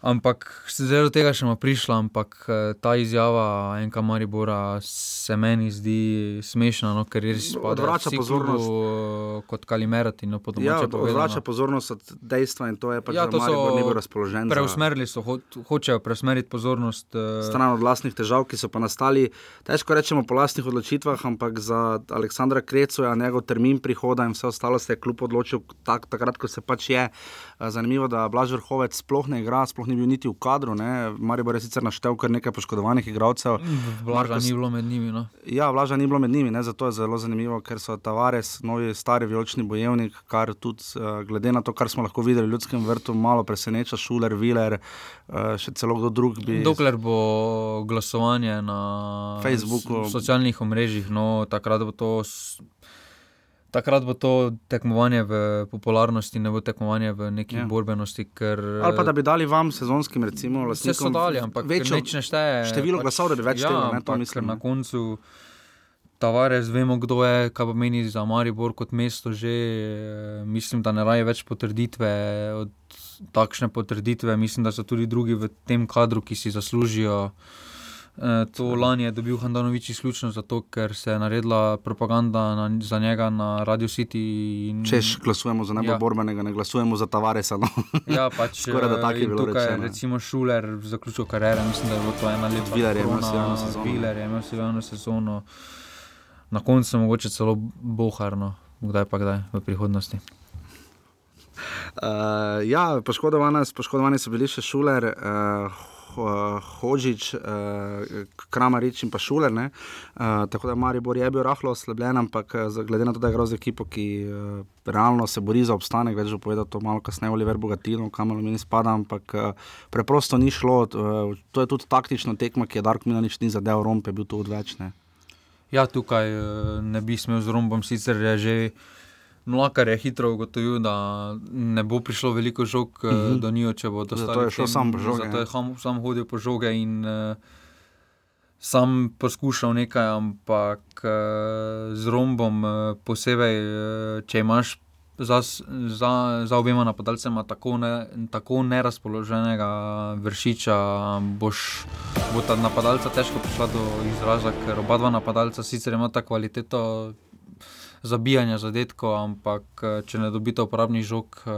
[SPEAKER 10] Ampak zdaj do tega še bomo prišli, ampak eh, ta izjava enka Maribora se meni zdi smešna, no, ker res spada
[SPEAKER 8] Odvrača pozornost.
[SPEAKER 10] klubu, eh, kot kalimerati. No,
[SPEAKER 8] Ja,
[SPEAKER 10] domače povedano.
[SPEAKER 8] odvrača pozornost od dejstva in to je pač,
[SPEAKER 10] Ja,
[SPEAKER 8] da
[SPEAKER 10] to
[SPEAKER 8] Maribor
[SPEAKER 10] so
[SPEAKER 8] ni bil razpoložen. za-
[SPEAKER 10] Preusmerili so, ho hočejo preusmeriti pozornost. eh,
[SPEAKER 8] stran od vlastnih težav, ki so pa nastali, težko rečemo po vlastnih odločitvah, ampak za Aleksandra Krecoja, njegov termin prihoda in vse ostalo se je kljub odločil tak, takrat, ko se pač je. Eh, Zanimivo, da Blaž Vrhovec sploh ne igra, sploh ni bil niti v kadru. Ne. Maribor je sicer naštel kar nekaj poškodovanih igralcev.
[SPEAKER 10] Blaža
[SPEAKER 8] Marko-
[SPEAKER 10] ni bilo med njimi. No.
[SPEAKER 8] Ja, Vlaža ni bilo med njimi, ne, zato je zelo zanimivo, ker so Tavares, novi stari vijolični bojevnik, kar tudi uh, glede na to, kar smo lahko videli v ljudskem vrtu, malo preseneča, Šuler, Viler, uh, še celo kdo drug bi.
[SPEAKER 10] Dokler bo glasovanje na
[SPEAKER 8] Facebooku.
[SPEAKER 10] s- socialnih omrežjih, no, takrat bo to. Takrat bo to tekmovanje v popularnosti, ne bo tekmovanje v neki
[SPEAKER 8] Ja.
[SPEAKER 10] borbenosti. Ker,
[SPEAKER 8] Ali pa da bi dali vam sezonskim, recimo,
[SPEAKER 10] Vse so
[SPEAKER 8] lastnikom
[SPEAKER 10] dali, ampak
[SPEAKER 8] večjo,
[SPEAKER 10] nič ne šteje.
[SPEAKER 8] število glasov, da bi več
[SPEAKER 10] ja,
[SPEAKER 8] štelo, ne, to mislim,
[SPEAKER 10] Na koncu Tavares, vemo, kdo je, kaj pomeni za Maribor kot mesto. Že, eh, mislim, da ne raje več potrditve od takšne potrditve. Mislim, da so tudi drugi v tem kadru, ki si zaslužijo. Eh, To lani je dobil Handanovič izključno zato, ker se je naredila propaganda na, za njega na Radio City. In,
[SPEAKER 8] Češ glasujemo za najbolj ja. Borbenega, ne glasujemo za Tavaresa. No.
[SPEAKER 10] Ja, pač,
[SPEAKER 8] Skoraj da
[SPEAKER 10] eh,
[SPEAKER 8] tako je bilo
[SPEAKER 10] tukaj,
[SPEAKER 8] rečeno.
[SPEAKER 10] recimo, Šuler zaključil kariero, mislim, da je bilo to ena lepa
[SPEAKER 8] Viler je imel sijajno sezono.
[SPEAKER 10] Viler je imel sijajno sezono. Na koncu mogoče celo boharno, kdaj pa kdaj v prihodnosti.
[SPEAKER 8] Uh, ja, poškodovani, so bili še Šuler, uh, Hožič, uh, Kramarič in pa Šuler. ne. Uh, tako da Maribor je bil rahlo oslabljen, ampak eh, glede na to, da je z ekipo, ki realno se bori za obstanek, več bo povedal to malo kasneje, Oliver Bogatino, kamor mi spada, ampak preprosto ni šlo. To je tudi taktično tekma, ki je Dark Milanič ni zadev, Romp je bil tu odvečne.
[SPEAKER 10] Ja, tukaj eh, ne bi smel z rombom, sicer že. Mlakar je hitro ugotovil, da ne bo prišlo veliko žog uh -huh. do njih, če bo
[SPEAKER 8] Zato
[SPEAKER 10] dostali.
[SPEAKER 8] je šel sam po žoge,
[SPEAKER 10] Zato je ham, sam hodil po žoge in uh, sam poskušal nekaj, ampak uh, z rombom, uh, posebej, uh, če imaš za, za, za obema napadalcema tako, ne, tako nerazpoloženega vršiča, boš, bo ta napadalca težko prišla do izraza, ker oba dva napadalca sicer imata kvaliteto zabijanja zadetkov, ampak eh, če ne dobite uporabnih žog, eh,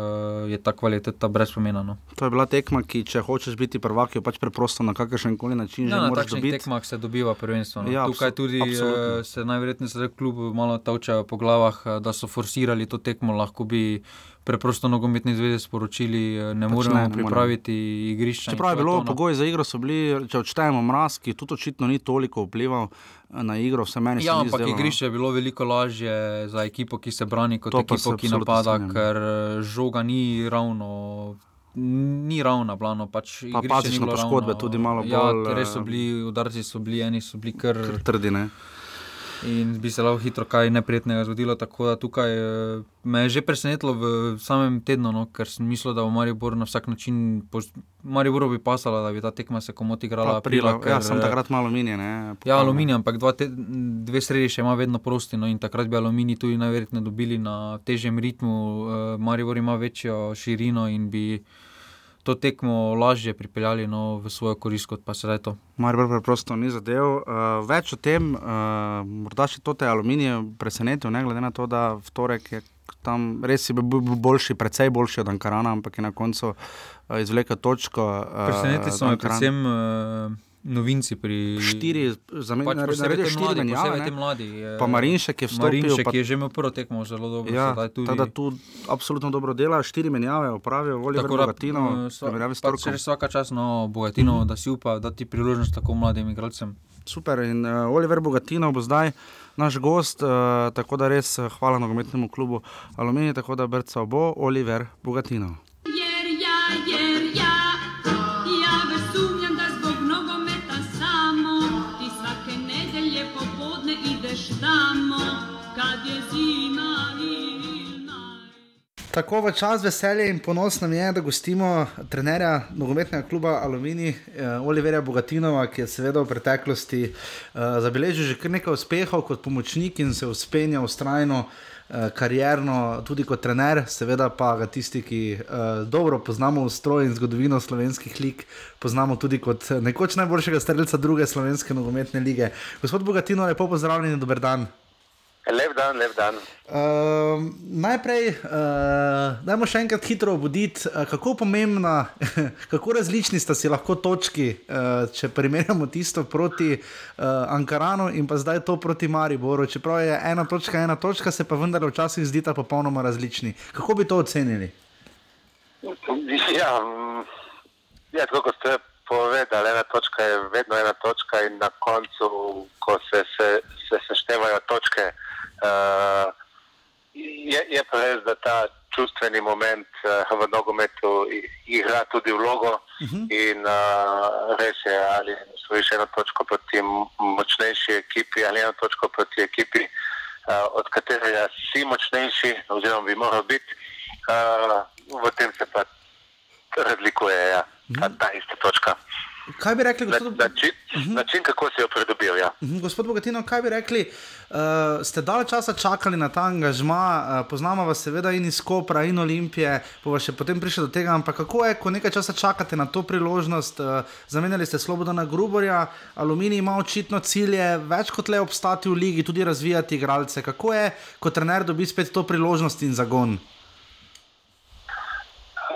[SPEAKER 10] je ta kvaliteta brez pomena. No.
[SPEAKER 8] To je bila tekma, ki če hočeš biti prvak, jo pač preprosto na kakršen koli način že
[SPEAKER 10] Ja, na
[SPEAKER 8] moraš dobiti.
[SPEAKER 10] tekmah se dobiva prvenstvo. No.
[SPEAKER 8] Ja,
[SPEAKER 10] Tukaj tudi
[SPEAKER 8] absolutno.
[SPEAKER 10] uh, se najverjetneje zdaj kljub malo tavčajo po glavah, eh, da so forsirali to tekmo, lahko bi preprosto nogometni zvezi sporočili, eh, ne
[SPEAKER 8] Pač
[SPEAKER 10] moremo
[SPEAKER 8] ne, ne moremo.
[SPEAKER 10] pripraviti igrišča. in
[SPEAKER 8] Čeprav je bilo,
[SPEAKER 10] no.
[SPEAKER 8] pogoji za igro so bili, če odštejemo mraz, ki tudi očitno ni toliko vplival eh, na igro, vse meni se
[SPEAKER 10] Ja,
[SPEAKER 8] ni
[SPEAKER 10] ampak
[SPEAKER 8] zdelo, no.
[SPEAKER 10] igrišče je bilo veliko lažje za ekipo, ki se brani, kot
[SPEAKER 8] To se
[SPEAKER 10] ekipo, ki napada,
[SPEAKER 8] strinjam.
[SPEAKER 10] ker eh, žoga ni ravno. Ni ravna, blano, pač
[SPEAKER 8] Pa na
[SPEAKER 10] bilo
[SPEAKER 8] poškodbe
[SPEAKER 10] ravno.
[SPEAKER 8] tudi malo
[SPEAKER 10] ja,
[SPEAKER 8] bolj,
[SPEAKER 10] Res so bili udarci, so bili eni, so bili kar.
[SPEAKER 8] Trdi, ne.
[SPEAKER 10] In bi se lahko hitro kaj neprijetnega zgodilo. Tako da tukaj eh, me je že presenetilo v samem tednu, no, ker sem mislil, da bo Maribor na vsak način, poz- Mariboru bi pasala, da bi ta tekma se komot igrala
[SPEAKER 8] Aprila,
[SPEAKER 10] aprila.
[SPEAKER 8] ja, sem takrat malo aluminij, ne.
[SPEAKER 10] Ja, aluminij, ampak dva te, dve sredi še ima vedno prosti. No, in takrat bi aluminij tudi najverjetneje dobili na težjem ritmu. Uh, Maribor ima večjo širino in bi to tekmo lažje pripeljali no, v svojo korist, kot pa sedaj to.
[SPEAKER 8] Maribor preprosto ni zadev. Uh, več o tem, uh, morda še to te aluminije presenetil, ne glede na to, da v torek je tam res je bil boljši, precej boljši od Ankarana, ampak je na koncu uh, izvlekel točko. Uh,
[SPEAKER 10] Presenetili so me
[SPEAKER 8] Ankaran-
[SPEAKER 10] predvsem uh, novinci pri
[SPEAKER 8] štiri,
[SPEAKER 10] pač
[SPEAKER 8] zamenjali
[SPEAKER 10] posebej te
[SPEAKER 8] štiri
[SPEAKER 10] mladi,
[SPEAKER 8] menjave.
[SPEAKER 10] posebej
[SPEAKER 8] ne.
[SPEAKER 10] te mladi. je-
[SPEAKER 8] Pa Marinšek je vstopil,
[SPEAKER 10] Marinšek
[SPEAKER 8] pa-
[SPEAKER 10] je že imel prvo tekmo zelo dobro.
[SPEAKER 8] Ja,
[SPEAKER 10] tudi-
[SPEAKER 8] tako da tu absolutno dobro dela, štiri menjave opravijo, voljo
[SPEAKER 10] Tako da,
[SPEAKER 8] Bogatino,
[SPEAKER 10] eh, pač res vsaka čas no, Bogatino, da si upa dati priložnost tako mladim igralcem.
[SPEAKER 8] Super in uh, Oliver Bogatino bo zdaj naš gost, uh, tako da res eh, hvala nogometnemu klubu Aluminij, tako da brca bo Oliver Bogatino. Tako v čas veselje in ponos nam je, da gostimo trenerja nogometnega kluba Aluminij, eh, Oliverja Bogatinova, ki je seveda v preteklosti eh, zabeležil že kar nekaj uspehov kot pomočnik in se uspenja ustrajno. eh, Karierno, tudi kot trener, seveda pa ga tisti, ki uh, dobro poznamo ustroj in zgodovino slovenskih lig, poznamo tudi kot nekoč najboljšega strelca druge slovenske nogometne lige. Gospod Bogatino, lepo pozdravljen in dober dan.
[SPEAKER 11] Lep dan, lep dan.
[SPEAKER 8] Uh, najprej, uh, dajmo še enkrat hitro obuditi, uh, kako pomembna, kako različni sta si lahko točki, uh, če primerjamo tisto proti uh, Ankaranu in pa zdaj to proti Mariboru. Čeprav je ena točka, ena točka, se pa vendar včasih zdita popolnoma različni. Kako bi to ocenili?
[SPEAKER 11] Ja, mm, ja, tako kot ste povedali, ena točka je vedno ena točka in na koncu, ko se, se, se seštevajo točke, uh, je, je pa res, da ta čustveni moment uh, v nogometu igra tudi vlogo in uh, res je, ali osvojiš eno točko proti močnejši ekipi ali eno točko proti ekipi, uh, od katerega si močnejši oziroma bi moral biti, uh, v tem se pa razlikuje ja, ta, ta ista točka.
[SPEAKER 8] Kaj bi rekli, gospod,
[SPEAKER 11] način, način, kako si jo pridobil. Ja.
[SPEAKER 8] Mhm, gospod Bogatino, kaj bi rekli? Uh, ste dalj časa čakali na ta angažma, uh, poznamo vas seveda in iz Kopra in Olimpije, bova še potem prišli do tega, ampak kako je, ko nekaj časa čakate na to priložnost, uh, zamenjali ste Slobodana Gruborja, Aluminij ima očitno cilje več kot le obstati v ligi, tudi razvijati igralce. Kako je, ko trener dobi spet to priložnost in zagon?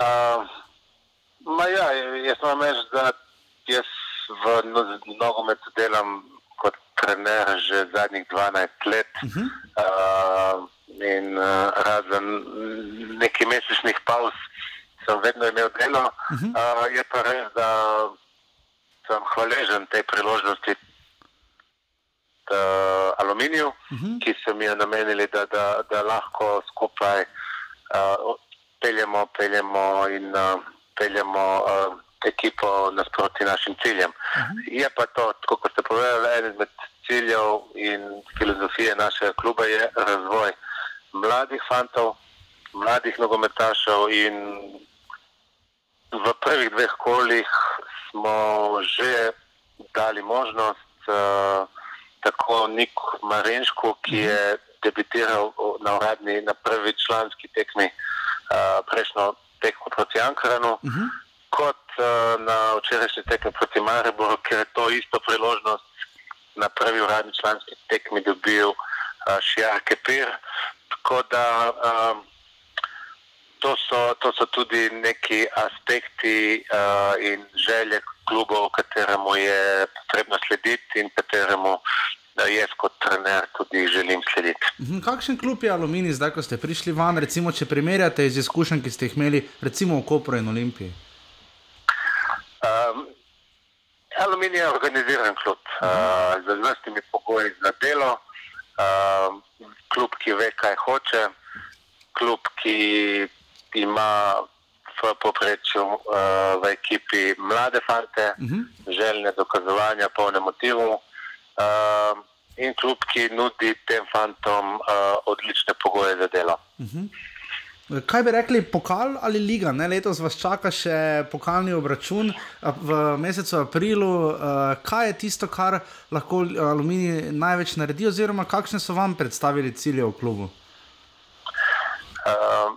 [SPEAKER 11] Uh, ja, jaz moram reči, da jaz v no- nogometu delam kot trener že zadnjih 12 let. Uh, in uh, razen nekaj mesečnih pauz sem vedno imel delo. Uh, je pa res, da sem hvaležen tej priložnosti uh, aluminiju, ki so mi jo namenili, da, da, da lahko skupaj uh, peljemo, peljemo in uh, peljemo uh, ekipo nasproti našim ciljem. Je pa to, tako kot ste povedali, eden izmed ciljev in filozofije našega kluba je razvoj mladih fantov, mladih nogometašev in v prvih dveh kolih smo že dali možnost uh, tako Niku Marinšku, ki je debitiral na uradni, na prvi članski tekmi uh, prejšnjo tekmo proti Ankaranu, kot uh, na včerajšnji tekmi proti Mariboru, ker je to isto priložnost na prvi uradni članski tekmi dobil uh, Šijar Kepir. Tako da um, to, so, to so tudi neki aspekti uh, in želje klubov, kateremu je potrebno slediti in kateremu uh, jaz kot trener tudi želim slediti.
[SPEAKER 8] Mhm, Kakšen klub je Aluminij zdaj, ko ste prišli van, recimo, če primerjate iz izkušenj, ki ste jih imeli, recimo v Kopru in Olimpiji?
[SPEAKER 11] Um, Aluminij je organiziran klub. Uh, z vrstnimi pogoji za delo, uh, klub, ki ve, kaj hoče, klub, ki ima v poprečju uh, v ekipi mlade fante, željne dokazovanja, polne motivov. Uh, in klub, ki nudi tem fantom uh, odlične pogoje za delo.
[SPEAKER 8] Kaj bi rekli, pokal ali liga? Ne? Letos vas čaka še pokalni obračun a, v mesecu aprilu. Uh, kaj je tisto, kar lahko Aluminij največ naredi, oziroma kakšne so vam predstavili cilje v klubu?
[SPEAKER 11] Uh,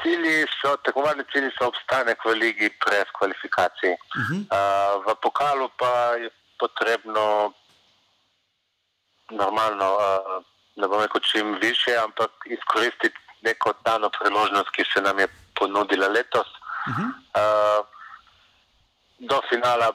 [SPEAKER 11] cilji so, tekmovalni cilji so obstanek v ligi brez kvalifikacij. Uh -huh. uh, v pokalu pa je potrebno normalno, uh, ne bom rekel čim više, ampak izkoristiti neko dano priložnost, ki se nam je ponudila letos. Uh -huh. uh, do finala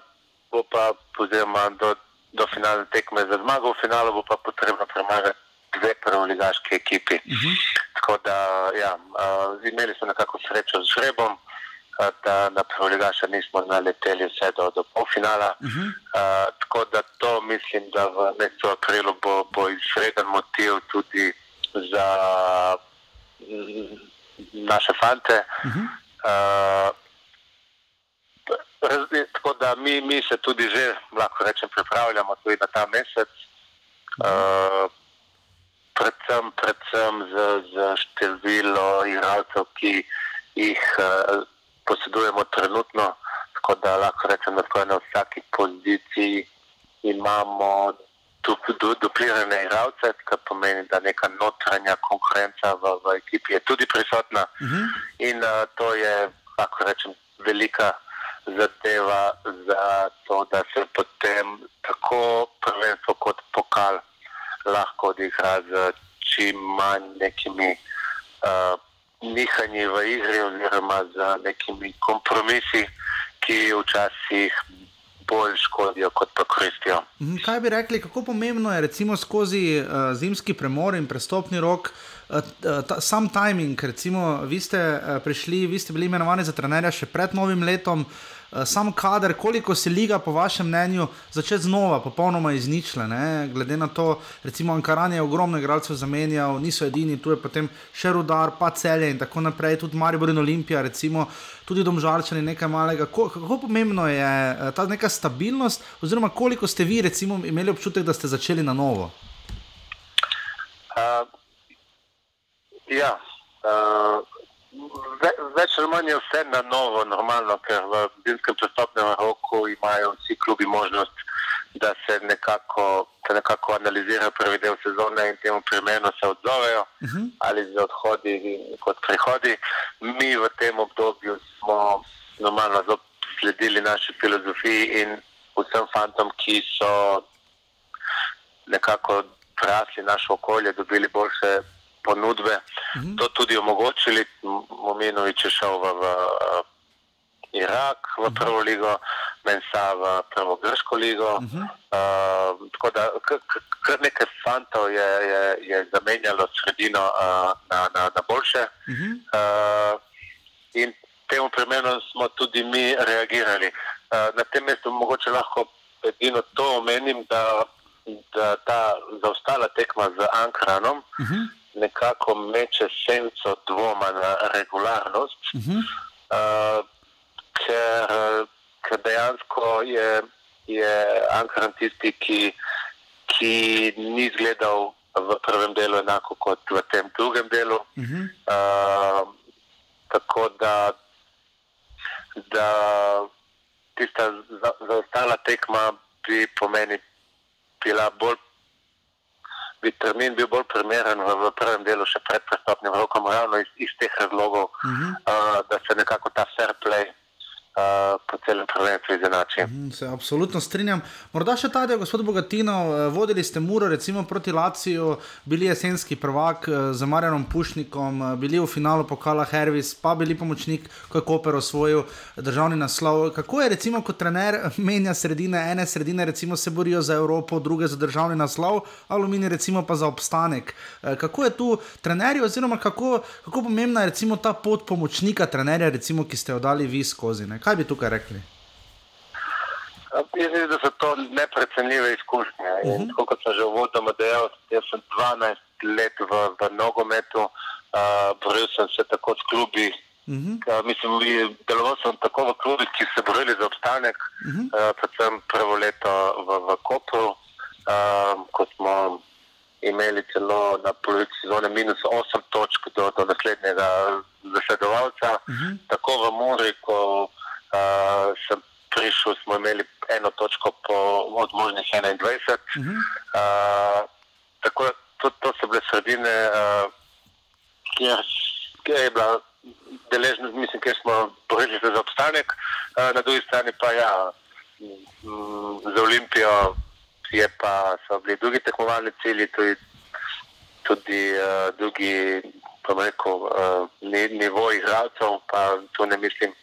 [SPEAKER 11] bo pa, oziroma do, do finalne tekme za zmago, v finalu bo pa potrebno premagati dve prvoligaški ekipi. Uh -huh. Tako da, ja, uh, imeli smo nekako srečo z žrebom, uh, da na prvoligaša nismo naleteli vse do, do polfinala. Uh -huh. uh, tako da to mislim, da v mesecu aprilu bo, bo izreden motiv tudi za naše fante. Uh -huh. uh, Razli, tako da mi, mi se tudi že, lahko rečem, pripravljamo tudi na ta mesec. Uh, predvsem, predvsem z, z število igralcev, ki jih uh, posedujemo trenutno. Tako da lahko rečem, da na vsaki poziciji imamo duplirane igralce, kar pomeni, da neka notranja konkurenca v, v ekipi je tudi prisotna. Uh -huh. In uh, to je, lahko rečem, velika zadeva za to, da se potem tako prvenstvo kot pokal lahko odigra z čim manj nekimi uh, nihanji v igri oziroma z nekimi kompromisi, ki včasih bolj škodijo kot pa koristijo.
[SPEAKER 8] Mhm, kaj bi rekli, kako pomembno je recimo skozi uh, zimski premor in prestopni rok? Uh, ta, sam timing, recimo, vi ste uh, prišli, vi ste bili imenovani za trenerja še pred novim letom. Uh, sam kader, koliko se liga, po vašem mnenju, začne znova, popolnoma izničile. Ne? Glede na to, recimo, Ankaran je ogromno igralcev zamenjal, niso edini, tu je potem še rudar, pa celje in tako naprej, tudi Maribor in Olimpija, recimo, tudi domžalčani nekaj malega. Ko, kako pomembno je eh, ta neka stabilnost, oziroma koliko ste vi, recimo, imeli občutek, da ste začeli na novo?
[SPEAKER 11] Uh, ja. Uh ve, več ali manj je vse na novo, normalno, ker v zimskem prestopnem roku imajo vsi klubi možnost, da se nekako, da nekako analizirajo prvi del sezone in temu primerno se odzovejo uh mhm. -huh. ali z odhodi kot prihodi. Mi v tem obdobju smo normalno sledili naši filozofiji in vsem fantom, ki so nekako prasli naše okolje, dobili boljše ponudbe, uh mhm. -huh. to tudi omogočili. Mominovič je šel v, v Irak, v mhm. prvo ligo, Mensa v prvo grško ligo. Uh -huh. uh, tako da kar nekaj fantov je, je, je zamenjalo sredino uh, na, na, na boljše. Uh -huh. uh, in temu primeru smo tudi mi reagirali. Uh, na tem mestu mogoče lahko edino to omenim, da, da ta zaostala tekma z Ankaranom. Uh -huh nekako meče senco dvoma na regularnost, uh -huh. uh, ker, ker dejansko je, je Ankaran tisti, ki, ki ni izgledal v prvem delu enako kot v tem drugem delu. Uh -huh. uh, tako da, da tista zaostala tekma bi pomeni bila bolj bi termin bil bolj primeren v, v prvem delu, še pred prestopnim rokom, ravno iz, iz teh razlogov, uh -huh. uh, da se nekako ta fair play uh, po celem prvenstvu izenači.
[SPEAKER 8] Mm, se absolutno strinjam. Morda še ta del, gospod Bogatino, eh, vodili ste Muro, recimo proti Laciju, bili jesenski prvak eh, z Marjanom Pušnikom, eh, bili v finalu pokala Hervis, pa bili pomočnik, ko je Koper osvojil državni naslov. Kako je recimo kot trener menja sredine, ene sredine recimo se borijo za Evropo, druge za državni naslov, Alumini recimo pa za obstanek. Kako je tu trenerji oziroma kako, kako pomembna je recimo ta pot pomočnika trenerja, recimo, ki ste jo dali vi skozi? Ne? Kaj bi tukaj rekli?
[SPEAKER 11] Jaz mislim, da so to neprecenljive izkušnje. Uh mhm. -huh. Kot sem že uvodoma dejal, jaz sem 12 let v, v nogometu, uh, boril sem se tako s klubi. Uh -huh. uh, mislim, deloval sem tako v klubih, ki se borili za obstanek, uh -huh. uh, predvsem prvo leto v, v Kopru, uh, ko smo imeli celo na polovici sezone minus 8 točk do, do naslednjega zasledovalca. Uh -huh. Tako v Muri, ko uh, sem prišel, smo imeli eno točko po, od možnih 21. Uh -huh. uh, tako da to, to so bile sredine, uh, kjer, kjer je bila deležna, mislim, kjer smo borili za obstanek, uh, na drugi strani pa ja, m, za Olimpijo je pa so bili drugi tekmovalni cilji, tudi, tudi uh, drugi, pa rekel, uh, nivo igralcev, pa tu ne mislim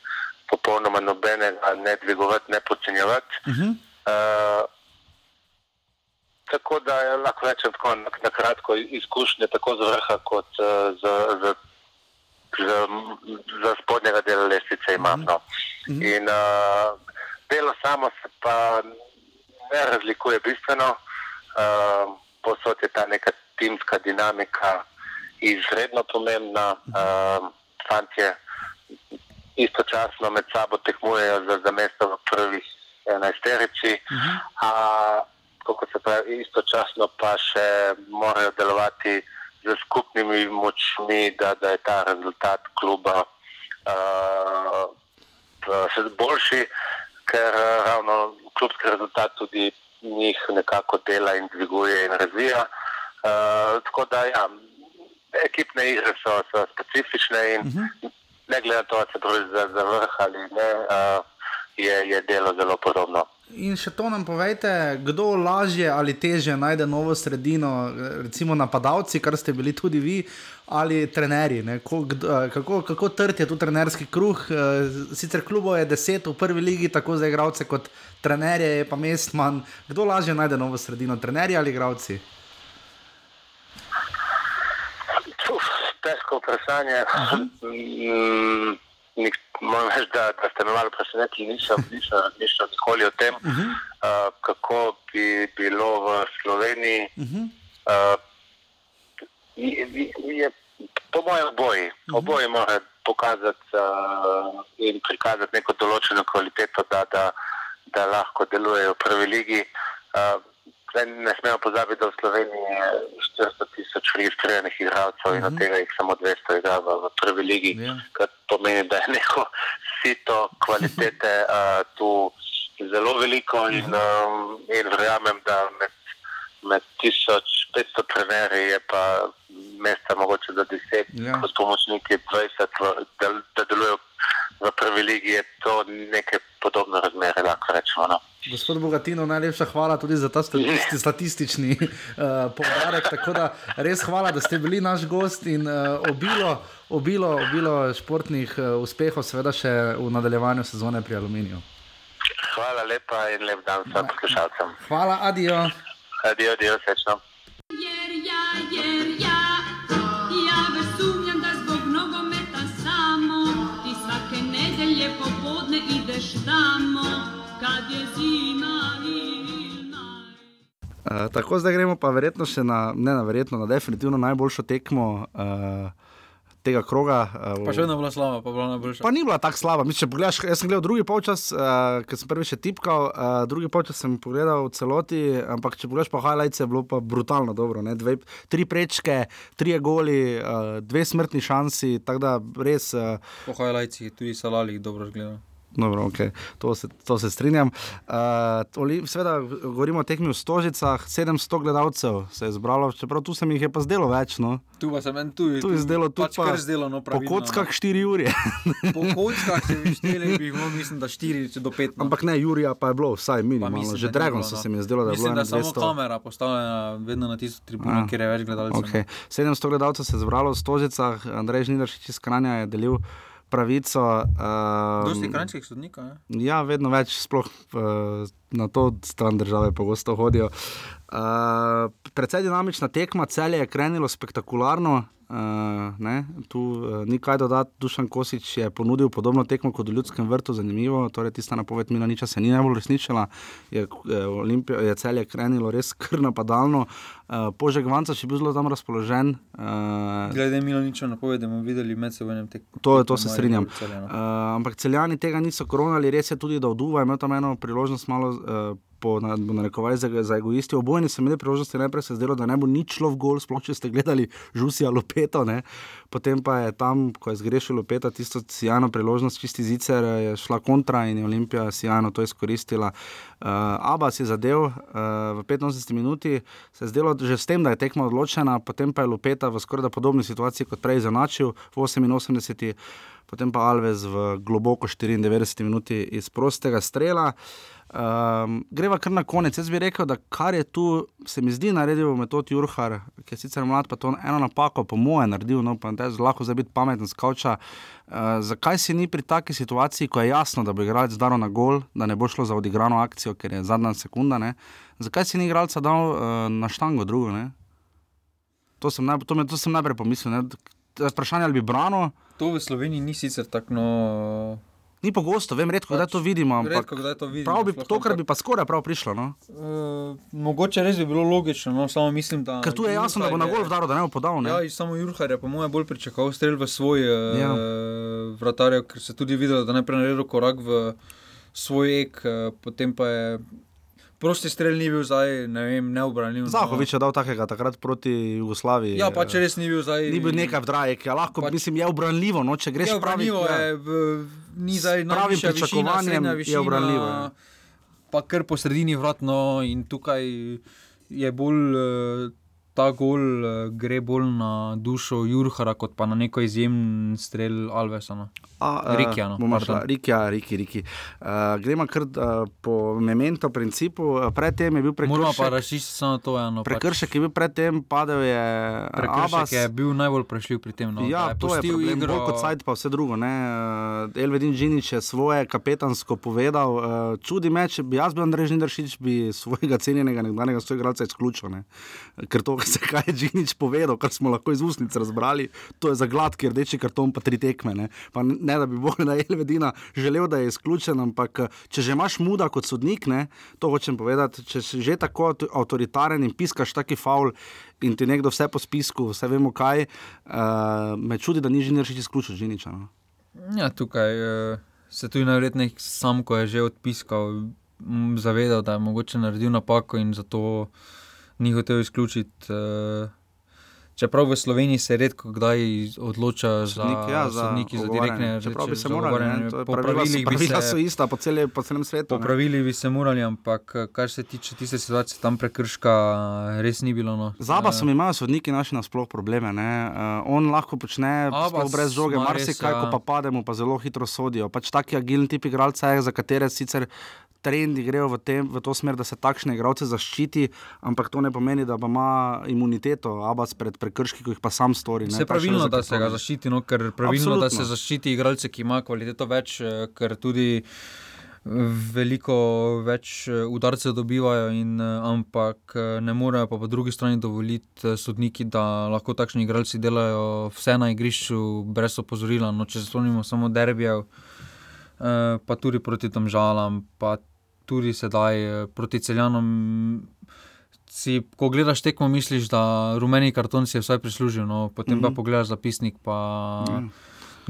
[SPEAKER 11] popolnoma nobenega ne dvigovati, ne podcenjevati.
[SPEAKER 12] Uh -huh.
[SPEAKER 11] uh, tako da ja, lahko rečem tako na, na kratko izkušnje tako z vrha kot uh, z, z, z, z spodnjega dela lestvice imam. No. In uh, delo samo se pa ne razlikuje bistveno, uh, posod je ta neka timska dinamika izredno pomembna. Uh, fantje istočasno med sabo tekmujejo za, za mesto v prvih enajsterici. Uh -huh kako se pravi, istočasno pa še morajo delovati z skupnimi močmi, da, da je ta rezultat kluba uh, boljši, ker ravno klubski rezultat tudi njih nekako dela in dviguje in razvija. Uh, tako da, ja, ekipne igre so, so specifične in uh -huh. Ne glede na to, ali se pravi za, za vrh ali ne, uh, je, je delo zelo podobno.
[SPEAKER 12] In še to nam povejte, kdo lažje ali teže najde novo sredino, recimo napadalci, kar ste bili tudi vi, ali trenerji. Kako, kako trd je tu trenerski kruh? Sicer klubo je deset v prvi ligi, tako za igralce kot trenerje, je pa mest manj. Kdo lažje najde novo sredino, trenerji ali igralci?
[SPEAKER 11] Težko vprašanje. Uh -huh. Moram reči, da, da ste me malo presenetili, nisem, nisem, nisem nikoli o tem, uh -huh. uh, kako bi bilo v Sloveniji. Uh -huh. uh, je, je, po mojem oboji, uh -huh. oboji mora pokazati uh, in prikazati neko določeno kvaliteto, da, da, da lahko delujejo v prvi ligi. Uh, Ne smemo pozabiti, da v Sloveniji je 400 tisoč registriranih igralcev uh -huh. in od mhm. tega jih samo 200 igra v, v prvi ligi, yeah. kar pomeni, da je neko sito kvalitete uh, tu zelo veliko in, um, in verjamem, da med, med 1500 trenerji je pa mesta mogoče za 10, yeah. kot pomočniki 20, da, da delujejo v prvi ligi, je to neke podobne razmere, lahko rečemo. No.
[SPEAKER 12] Gospod Bogatino, najlepša hvala tudi za ta statisti, statistični uh, poudarek. Tako da res hvala, da ste bili naš gost in uh, obilo, obilo, obilo športnih uh, uspehov, seveda še v nadaljevanju sezone pri Aluminiju.
[SPEAKER 11] Hvala lepa in lep dan vsem poslušalcem.
[SPEAKER 12] Hvala, adijo.
[SPEAKER 11] Adijo, adijo, sečno.
[SPEAKER 8] Uh, tako zdaj gremo pa verjetno še na, ne na verjetno, na definitivno najboljšo tekmo uh, tega kroga.
[SPEAKER 10] Uh, pa še vedno bila slaba, pa bila najboljša.
[SPEAKER 8] Pa ni bila tako slaba. Mislim, pogledaš, jaz sem gledal drugi polčas, uh, ker sem prvi še tipkal, uh, drugi polčas sem pogledal v celoti, ampak če pogledaš pa highlights, je bilo pa brutalno dobro. Dve, tri prečke, tri goli, uh, dve smrtni šansi, tako da res. Uh,
[SPEAKER 10] po highlights tudi salali dobro gledal.
[SPEAKER 8] Dobro, okay. to, se, to se strinjam. Uh, Sveda, govorimo o tekmih v Stožicah, 700 gledalcev se je zbralo, čeprav tu se mi je pa zdelo več. No.
[SPEAKER 10] Tu pa se meni tudi
[SPEAKER 8] tu zdelo, tu
[SPEAKER 10] pač pa zdelo. No,
[SPEAKER 8] po kockah 4 ure.
[SPEAKER 10] po kockah se mi šteli, bi bilo, mislim, da 4 do 5.
[SPEAKER 8] No. Ampak ne, Jurija pa je bilo, vsaj minimalno. Že Dragon so no. se mi zdelo, da je
[SPEAKER 10] bilo.
[SPEAKER 8] Mislim, da
[SPEAKER 10] je samo kamera postavljena vedno na tisto tribuno, kjer je več gledalcev.
[SPEAKER 8] Okay. 700 gledalcev se je zbralo v Stožicah, Andrej Žnidaršič iz Kranja je delil pravico.
[SPEAKER 10] Um, Dosti krajših sodnikov.
[SPEAKER 8] Ja, vedno več, sploh uh, na to stran države, pogosto hodijo. Uh, Predvsej dinamična tekma, cel je krenilo spektakularno. Uh, tu uh, ni kaj dodati, Dušan Kosič je ponudil podobno tekmo kot v Ljudskem vrtu, zanimivo. Torej, tista napoved Mila Niča se ni najbolj resničila, je, je, je cel je krenilo res kar napadalno. Uh, Požek Vanca je bil zelo tam razpoložen.
[SPEAKER 10] Uh, Glede Mila Niča napoved, bomo videli med seboj tekmo.
[SPEAKER 8] To, to se strinjam. Uh, ampak celjani tega niso koronali, res je tudi, da vduva je imel tam eno priložnost malo. Uh, po narekovaj za, za egoisti. Obojni so imeli priložnosti, najprej se je zdelo, da ne bo nič šlo v gol, sploh če ste gledali Žusija Lopeto, ne? potem pa je tam, ko je zgrešil Lopeta, tisto sjajno priložnost, čisti zicer, je šla kontra in je Olimpija sjajno to izkoristila. Uh, Abbas je zadev uh, v 85 minuti, se je zdelo že s tem, da je tekma odločena, potem pa je Lopeta v skoraj podobni situaciji kot prej zanačil v 88. Potem pa Alves v globoko 94 minuti iz prostega strela. Uh, Um, greva kar na konec. Jaz bi rekel, da kar je tu, se mi zdi, naredil metod Jurhar, ki je sicer mlad, pa to eno napako, po moje, naredil, no pa te lahko zdaj biti pameten skavča. Uh, zakaj si ni pri taki situaciji, ko je jasno, da bo igralec zdaro na gol, da ne bo šlo za odigrano akcijo, ker je zadnja sekunda, ne? zakaj si ni igralca dal uh, na štango drugo? Ne? To sem, naj, to, me, to sem najprej pomislil. Ne? Vprašanje ali bi branil.
[SPEAKER 10] To v Sloveniji ni sicer tako. No...
[SPEAKER 8] Ni pogosto, vem, redko pač, kdaj to vidimo.
[SPEAKER 10] Redko kdaj to vidimo.
[SPEAKER 8] Prav bi, to, kar bi pa skoraj prav prišlo. No?
[SPEAKER 10] Uh, mogoče res bi bilo logično, no, samo mislim, da.
[SPEAKER 8] Ker tu je jasno, da bo na gol vdaro, da ne bo podal. Ne?
[SPEAKER 10] Ja, samo Jurhar je po mojem bolj pričakoval strelj v svoj uh, ja. vratar, ker se tudi videlo, da najprej naredil korak v svoj ek, uh, potem pa je prosti strelj ni bil zdaj, ne vem, neobranljiv.
[SPEAKER 8] Zahovič je dal takega takrat proti Jugoslaviji.
[SPEAKER 10] Ja, pač res ni bil zdaj.
[SPEAKER 8] Ni bil nekaj v drajek, ja, lahko, pač, mislim, je obranljivo, no, če greš
[SPEAKER 10] pravi. Ja. Je, v, ni zdaj
[SPEAKER 8] pravim pričakovanjem, je obranljivo. Ja.
[SPEAKER 10] Pa kar po sredini vratno in tukaj je bolj. Uh, ta gol uh, gre bolj na dušo Jurhara, kot pa na neko izjemen strel Alvesa. No. Rikija. No,
[SPEAKER 8] bomo šli, Rikija, Riki, Riki. Uh, gremo kar uh, po memento principu. Predtem je bil prekršek.
[SPEAKER 10] Moramo pa rešiti samo to eno.
[SPEAKER 8] Pač. Prekršek pač. je bil predtem, padel je.
[SPEAKER 10] Prekršek
[SPEAKER 8] Abas.
[SPEAKER 10] je bil najbolj prešljiv pri tem. No,
[SPEAKER 8] ja, je to je problem, igro. bolj kot sajt, pa vse drugo. Uh, Elvedin Džinič je svoje kapetansko povedal. Uh, čudi me, če bi jaz bil Andrej Žindršič, bi svojega cenjenega nekdanjega soigralca izključil. Ne? Ker to, kaj je Džinič povedal, kar smo lahko iz ustnic razbrali, to je za gladki rdeči karton, pa tri tekme. Ne, ne da bi bolj na Elvedina želel, da je izključen, ampak če že imaš muda kot sodnik, ne, to hočem povedati, če si že tako avtoritaren in piskaš taki faul in ti nekdo vse po spisku, vse vemo kaj, uh, me čudi, da ni Džinič izključil Džiniča. No.
[SPEAKER 10] Ja, tukaj uh, se tudi najverjetneje sam, ko je že odpiskal, zavedal, da je mogoče naredil napako in zato ni hotel izključiti. Uh, čeprav v Sloveniji se redko kdaj odloča
[SPEAKER 8] Sodnik,
[SPEAKER 10] za,
[SPEAKER 8] ja, za
[SPEAKER 10] sodniki za direktne
[SPEAKER 8] reči. Čeprav bi se morali, ne, je popravili, pravila so ista po, celi, po celem svetu.
[SPEAKER 10] Popravili bi se morali, ampak kar se tiče tiste situacije, tam prekrška res ni bilo. No.
[SPEAKER 8] Zaba so imajo sodniki naši nasploh probleme. Uh, on lahko počne brez žoge, marsikaj, ja. ko pa pademo, pa zelo hitro sodijo. Pač taki agilni tip igralca je, za katere sicer trendi grejo v, tem, v to smer, da se takšne igralce zaščiti, ampak to ne pomeni, da ima imuniteto, abas pred prekrški, ki jih pa sam stori.
[SPEAKER 10] Se pravilno, da se ga zaščiti, no, ker pravilno, Absolutno. da se zaščiti igralce, ki ima kvaliteto več, eh, ker tudi. Veliko več eh, udarcev dobivajo, in, eh, ampak ne morejo pa po drugi strani dovoliti sodniki, da lahko takšni igralci delajo vse na igrišču, brez opozorila. No, če se spomnimo samo derbijev, pa tudi proti tem žalam, pa tudi sedaj eh, proti celjanom. Si, ko gledaš tekmo, misliš, da rumeni karton si je vsaj prislužil, no, potem mm -hmm. pa mhm. pogledaš zapisnik, pa mm.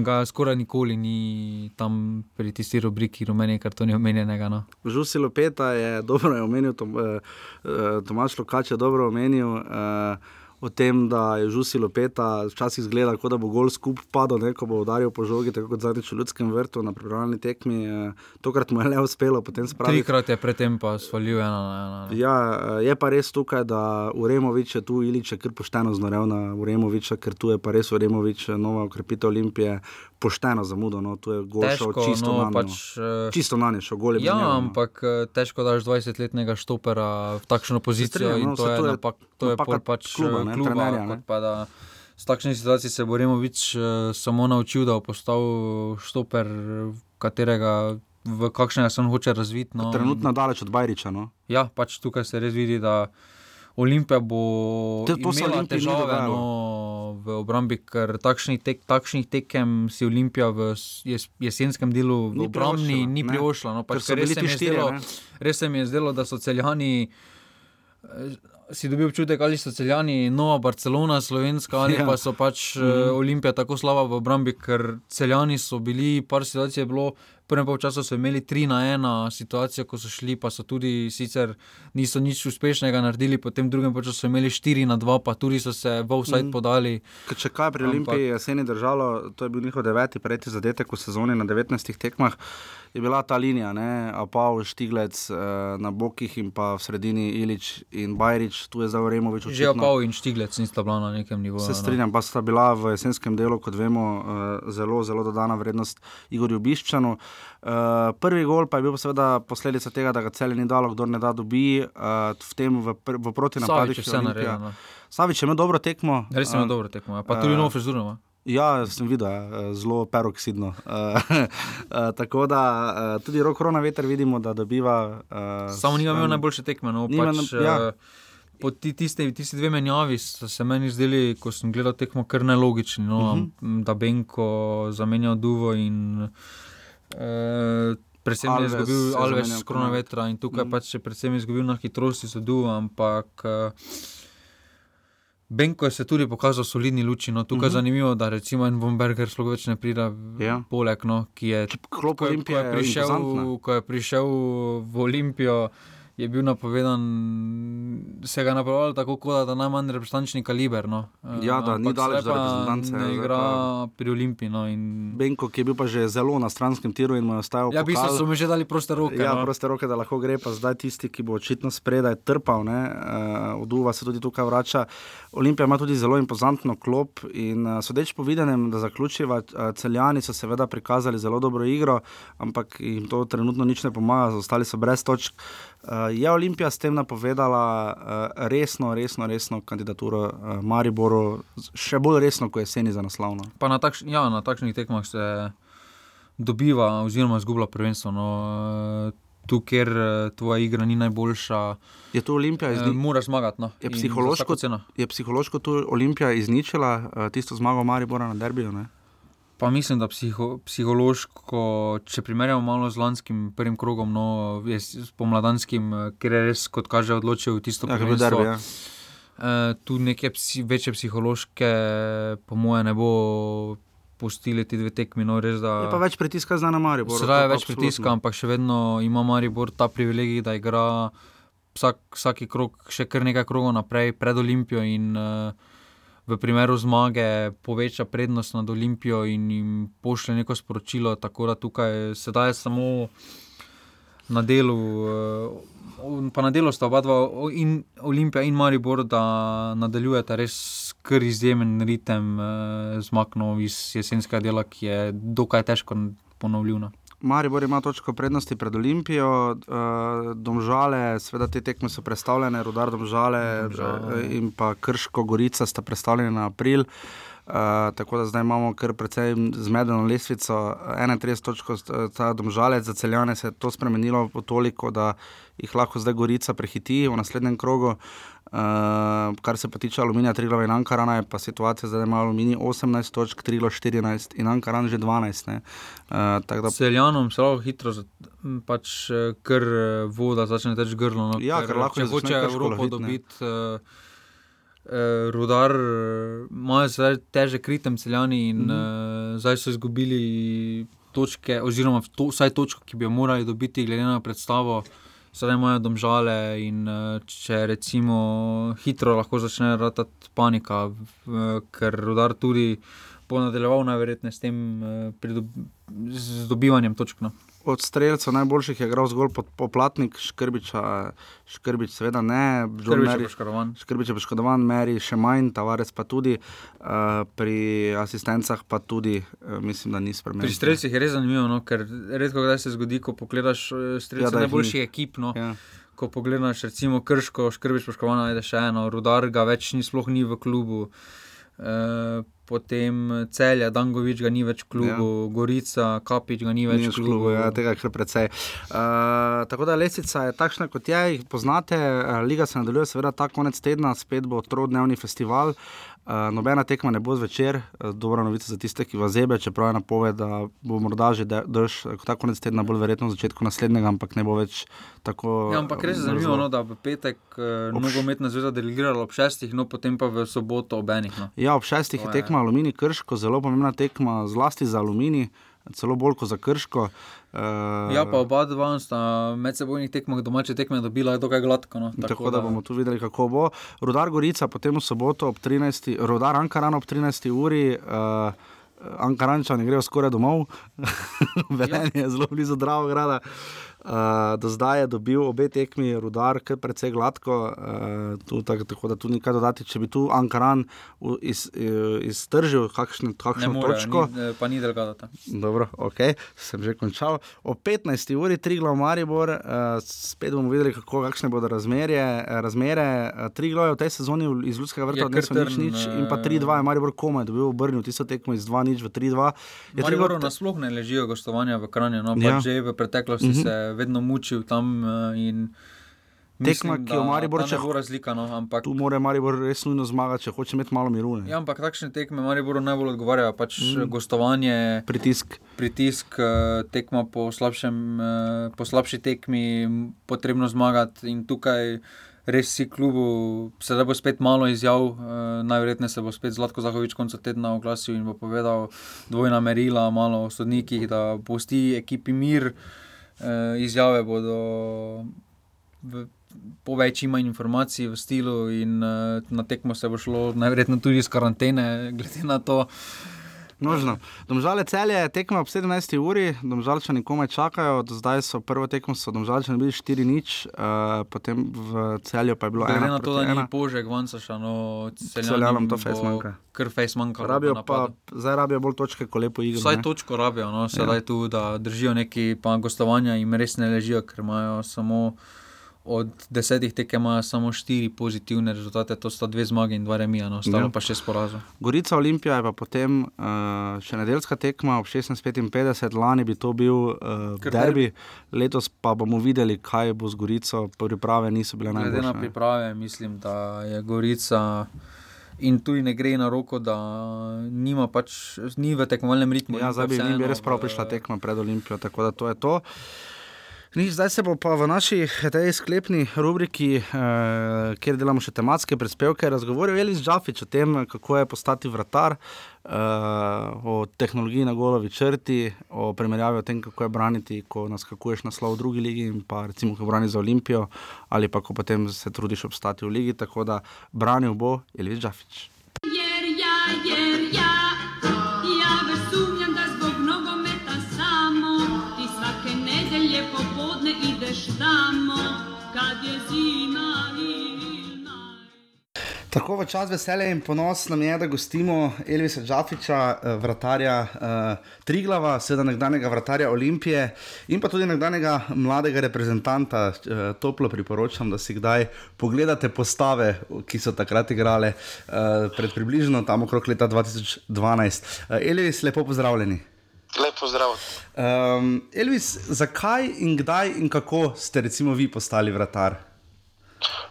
[SPEAKER 10] ga skoraj nikoli ni tam pri tisti rubriki rumeni karton omenjenega. No.
[SPEAKER 8] Žusi Lopeta je dobro je omenil, Tom, eh, eh Tomaš Lokač je dobro omenil. Eh, o tem, da je Žusi Lopeta včasih izgleda, kot da bo gol skupaj padel, ne, ko bo udaril po žogi, tako kot zadnjič v ljudskem vrtu na pripravljalni tekmi. Eh, tokrat mu je le uspelo, potem spraviti.
[SPEAKER 10] Trikrat je predtem pa svalil ena na ena.
[SPEAKER 8] Ja, eh, je pa res tukaj, da Uremovič je tu Ilič je kar pošteno znorev na Uremoviča, ker tu je pa res Uremovič, nova ukrepitev Olimpije, pošteno zamudo. No, tu je gol šel čisto no, na pač, uh, čisto na nješo, gol je
[SPEAKER 10] bil. Ja, no. ampak težko daš 20-letnega štopera v takšno pozicijo. Strijam, no, to, je to je, napak, to je pač kluba. Ne? kluba, trenerja. Da, s takšnimi situacijami se bo uh, samo naučil, da bo postal štoper, katerega v kakšnega se on hoče razviti. No.
[SPEAKER 8] Trenutno daleč od Bajriča. No.
[SPEAKER 10] Ja, pač tukaj se res vidi, da Olimpija bo
[SPEAKER 8] to, to
[SPEAKER 10] imela težave no, v obrambi, ker takšnih, tek, takšnih tekem si Olimpija v jes, jesenskem delu v obrambi ni privošla. No, pač, res, res se mi je zdelo, da so celjani si dobil občutek, ali so celjani Nova Barcelona, slovenska ali ja. pa so pač mm -hmm. Olimpija tako slaba v obrambi, ker celjani so bili, par situacij je bilo. Prvem času so imeli tri na ena situacijo, ko so šli, pa so tudi sicer niso nič uspešnega naredili, potem v drugem času so imeli štiri na dva, pa tudi so se v offside mm. podali.
[SPEAKER 8] Če kaj pri Olimpiji je jeseni držalo, to je bil njihov deveti, prejti zadetek v sezoni na 19 tekmah je bila ta linija, ne, Apav, Štiglec uh, na bokih in pa v sredini Ilič in Bajrič, tu je zdaj Removič.
[SPEAKER 10] Že Apav in Štiglec nista bila na nekem nivoju.
[SPEAKER 8] Se strinjam, pa sta bila v jesenskem delu, kot vemo, uh, zelo, zelo dodana vrednost Igorju Biščanu. Uh, prvi gol pa je bil seveda posledica tega, da ga cel ni dalo, kdo ne da dobi uh, v tem v, v protinapadih.
[SPEAKER 10] Savič je vse naredil. No.
[SPEAKER 8] Savič je imel dobro tekmo.
[SPEAKER 10] Res je imel dobro tekmo, ja. pa tudi uh, nov frizurno.
[SPEAKER 8] Ja, sem videl, ja, zelo peroksidno. Uh, uh, tako da uh, tudi roko na veter vidimo, da dobiva.
[SPEAKER 10] Samo nima imel najboljše tekme. No, pač, ja. Po tiste, tiste dve menjavi so se meni zdeli, ko sem gledal tekmo, kar nelogični. No, uh -huh. Da Benko zamenjal Duvo in uh, predvsem Alves, je izgubil Alves korona vetra in tukaj -huh. pač je predvsem izgubil na hitrosti Duvo, ampak. Uh, Benko je se tudi pokazal solidni luči. No. Tukaj je uh -huh. zanimivo, da recimo en Bomberger sploh več ne pride ja. poleg, no, ki je, ko, ko, ko je, prišel, ko je prišel v Olimpijo je bil napovedan, se ga je napovedalo tako, kot da najmanj reprezentančni kaliber. No.
[SPEAKER 8] Ja, da ni daleč do reprezentance.
[SPEAKER 10] Ne igra pa... pri Olimpiji. No, in...
[SPEAKER 8] Benko, ki je bil pa že zelo na stranskem tiru in mu je ostajal.
[SPEAKER 10] Ja, bi se mu že dali proste roke.
[SPEAKER 8] Ja,
[SPEAKER 10] no.
[SPEAKER 8] proste roke, da lahko gre, pa zdaj tisti, ki bo očitno spredaj trpal, uh, od Uva se tudi tukaj vrača. Olimpija ima tudi zelo impozantno klop in uh, sodeč po videnem, da zaključiva, uh, celjani so seveda prikazali zelo dobro igro, ampak jim to trenutno nič ne pomaga, ostali so brez točk. Uh, je Olimpija s tem napovedala uh, resno, resno, resno kandidaturo uh, Mariboru, še bolj resno, kot jeseni za naslovno?
[SPEAKER 10] Na, takš, ja, na takšnih tekmah se dobiva, oziroma izgublja prvenstvo. No, uh, Tu, ker tvoja igra ni najboljša,
[SPEAKER 8] je to Olimpija izničila.
[SPEAKER 10] Mora zmagati. No,
[SPEAKER 8] je, psihološko, je psihološko tu Olimpija izničila uh, tisto zmago Maribora na derbiju? Ne?
[SPEAKER 10] Pa mislim, da psiho, psihološko, če primerjamo malo z lanskim prvim krogom, no, je pomladanskim, ker je res, kot kaže, odločil tisto,
[SPEAKER 8] kar je bilo. Ja.
[SPEAKER 10] E, tu neke psi, večje psihološke, po moje, ne bo pustili ti dve tekmi. No, res, da,
[SPEAKER 8] je pa več pritiska za Maribor.
[SPEAKER 10] Zdaj je več absolutno. pritiska, ampak še vedno ima Maribor ta privilegij, da igra vsak, vsaki krog, še kar nekaj krogov naprej, pred Olimpijo. In, uh, v primeru zmage poveča prednost nad Olimpijo in jim pošlje neko sporočilo. Tako da tukaj sedaj samo na delu, eh, pa na delu sta oba dva, in Olimpija in Maribor, da nadaljujeta res kar izjemen ritem eh, zmaknov iz jesenskega dela, ki je dokaj težko ponovljeno.
[SPEAKER 8] Maribor ima točko prednosti pred Olimpijo, uh, domžale, seveda te tekme so predstavljene, rudar domžale, domžale. Uh, in pa krško gorica sta predstavljene na april. Uh, tako da zdaj imamo kar precej zmedeno lestvico, 31 točk, ta domžalec za celjane se je to spremenilo toliko, da jih lahko zdaj gorica prehiti v naslednjem krogu. Uh, kar se pa tiče aluminija, Triglav in Ankarana, je pa situacija, da ima aluminij 18 točk, Triglav 14 in Ankaran že 12.
[SPEAKER 10] Uh, da... Seljanom se lahko hitro, pač kar voda začne teči grlo. No,
[SPEAKER 8] ja, ker lahko
[SPEAKER 10] če hoče Evropo dobiti. Uh, uh, rudar, imajo zdaj teže kritem celjani in mm -hmm. uh, zdaj so izgubili točke, oziroma to, vsaj točko, ki bi jo morali dobiti, glede na predstavo sedaj imajo domžale in eh, če recimo hitro lahko začne ratati panika, ker rodar tudi bo nadaljeval najverjetneje s tem eh, z dobivanjem točk. No
[SPEAKER 8] od streljcev najboljših je igral zgolj poplatnik, škrbiča, škrbič, seveda ne, škrbič je poškodovan, meri še manj, tavarec pa tudi, uh, pri asistencah pa tudi, uh, mislim, da ni spremenjen.
[SPEAKER 10] Pri streljcih je res zanimivo, no, ker redko kdaj se zgodi, ko pogledaš eh, streljce ja, najboljših ekip. No. Ja. Ko pogledaš, recimo, krško, škrbiš poškodovan, ajde še eno, rudar ga več ni, sploh ni v klubu. Uh, potem celja, Dangovič ga ni več v klubu, ja. Gorica, Kapič ga ni več ni v klubu.
[SPEAKER 8] Ja, tega je kar precej. Uh, tako da lesica je takšna, kot je, jih poznate. Uh, Liga se nadaljuje, seveda, ta konec tedna, spet bo trodnevni festival. Uh, nobena tekma ne bo zvečer, dobra novica za tiste, ki vas zebe, čeprav je napoved, da bo morda že dež, tako konec tedna, bolj verjetno v začetku naslednjega, ampak ne bo več tako.
[SPEAKER 10] Ja, ampak res je zanimivo, no, da v petek uh, nogometna zveza delegirala ob šestih, no potem pa v soboto ob enih. No.
[SPEAKER 8] Ja, ob šestih je tekma Alumini Krško, zelo pomembna tekma, zlasti za Alumini celo bolj kot za krško.
[SPEAKER 10] Uh, ja, pa oba dva sta med sebojnih tekmah, domače tekme, dobila dokaj gladko. No,
[SPEAKER 8] tako, tako da, da bomo tu videli, kako bo. Rudar Gorica, potem v soboto ob 13. Rudar Ankaran ob 13. uri. Uh, Ankarančani grejo skoraj domov, Velenje je zelo blizu Dravograda. Uh, do zdaj je dobil obe tekmi, rudar, kar precej gladko, uh, tu, tak, tako da tu ni kaj dodati. Če bi tu Ankaran iz, eh, iztržil kakšno,
[SPEAKER 10] Ne
[SPEAKER 8] kakšno
[SPEAKER 10] more,
[SPEAKER 8] točko,
[SPEAKER 10] ni, pa ni delgata.
[SPEAKER 8] Dobro, ok, sem že končal. O 15. uri, tri glav Maribor, uh, spet bomo videli, kako, kakšne bodo razmerje, razmere. Uh, tri glav je v tej sezoni iz Ljudskega vrta
[SPEAKER 10] Je
[SPEAKER 8] odnesel
[SPEAKER 10] kar
[SPEAKER 8] nič, nič in pa
[SPEAKER 10] eh,
[SPEAKER 8] 3-2 je Maribor komaj dobil obrnil tisto tekmo iz 2 nič v 3-2. Je
[SPEAKER 10] Mariboru
[SPEAKER 8] Triglav-
[SPEAKER 10] nasploh ne ležijo gostovanja v Kranju, no,
[SPEAKER 8] Ja.
[SPEAKER 10] ja. že v preteklosti uh -huh. se vedno mučil tam in
[SPEAKER 8] Tekma, ki jo Maribor,
[SPEAKER 10] če
[SPEAKER 8] če
[SPEAKER 10] bo razlika, no, ampak
[SPEAKER 8] Tu mora Maribor res nujno zmagati, če hoče imeti malo miru. ne.
[SPEAKER 10] Ja, ampak takšne tekme Mariboru najbolj odgovarjajo. Pač
[SPEAKER 8] Mm.
[SPEAKER 10] mm. Gostovanje,
[SPEAKER 8] pritisk.
[SPEAKER 10] pritisk eh, tekma po, slabšem, eh, po slabši tekmi, potrebno zmagati. In tukaj res si klubu, sedaj bo spet malo izjav, eh, najverjetneje se bo spet Zlatko Zahovič konca tedna oglasil in bo povedal dvojna merila, malo o sodnikih, da pusti ekipi mir. Eh, izjave bodo v, po več ima informacij v stilu, in uh, na tekmo se bo šlo najverjetneje tudi iz karantene, glede na to.
[SPEAKER 8] Možno. Domžale celje, tekma ob 17. uri, domžalčani komaj čakajo, do zdaj so prvo tekmo, so domžalčani bili 4 nič, uh, potem v celju pa je bilo 1.
[SPEAKER 10] Glede na to, da ni požek, vansaša, no,
[SPEAKER 8] Celjanom to face manjka.
[SPEAKER 10] Kar face manjka.
[SPEAKER 8] Rabijo pa, zdaj rabijo bolj točke, ko lepo igrajo.
[SPEAKER 10] Vsaj točko rabijo, no, sedaj ja. tu, da držijo neki pa gostovanja, jim res ne ležijo, ker imajo samo od desetih tekem imajo samo štiri pozitivne rezultate, to sta dve zmage in dva remija, no, ostalo
[SPEAKER 8] Ja.
[SPEAKER 10] pa šest porazov.
[SPEAKER 8] Gorica Olimpija je pa potem uh, še nedeljska tekma ob 16:55, lani bi to bil uh, derbi, letos pa bomo videli, kaj bo z Gorico, priprave niso bile
[SPEAKER 10] Glede na
[SPEAKER 8] najboljše. ne.
[SPEAKER 10] priprave, mislim, da je Gorica. In tu ne gre na roko, da nima pač, ni v tekmovalnem ritmu.
[SPEAKER 8] Ja, zdaj bi, bi
[SPEAKER 10] vseeno
[SPEAKER 8] res prav prišla tekma pred Olimpijo, tako da to je to. Nič, zdaj se bo pa v naši sklepni rubriki, eh, kjer delamo še tematske prispevke, razgovoril Elis Džafič o tem, kako je postati vratar, eh, o tehnologiji na golovi črti, o primerjavi o tem, kako je braniti, ko naskakuješ naslov v drugi ligi in pa recimo, ko braniš za Olimpijo ali pa ko potem se trudiš obstati v ligi, tako da branil bo Elis Džafič.
[SPEAKER 9] Jer ja, jer ja
[SPEAKER 8] Tako v čas veselja in ponos nam je, da gostimo Elvisa Džafiča, eh, vratarja uh, Triglava, seveda nekdanjega vratarja Olimpije in pa tudi nekdanjega mladega reprezentanta. Uh, toplo priporočam, da si kdaj pogledate postave, ki so takrat igrale uh, pred približno tam okrog leta 2012. Uh, Elvis, lepo pozdravljeni.
[SPEAKER 13] Lepo zdrav.
[SPEAKER 8] Um, Elvis, zakaj in kdaj in kako ste recimo vi postali vratar?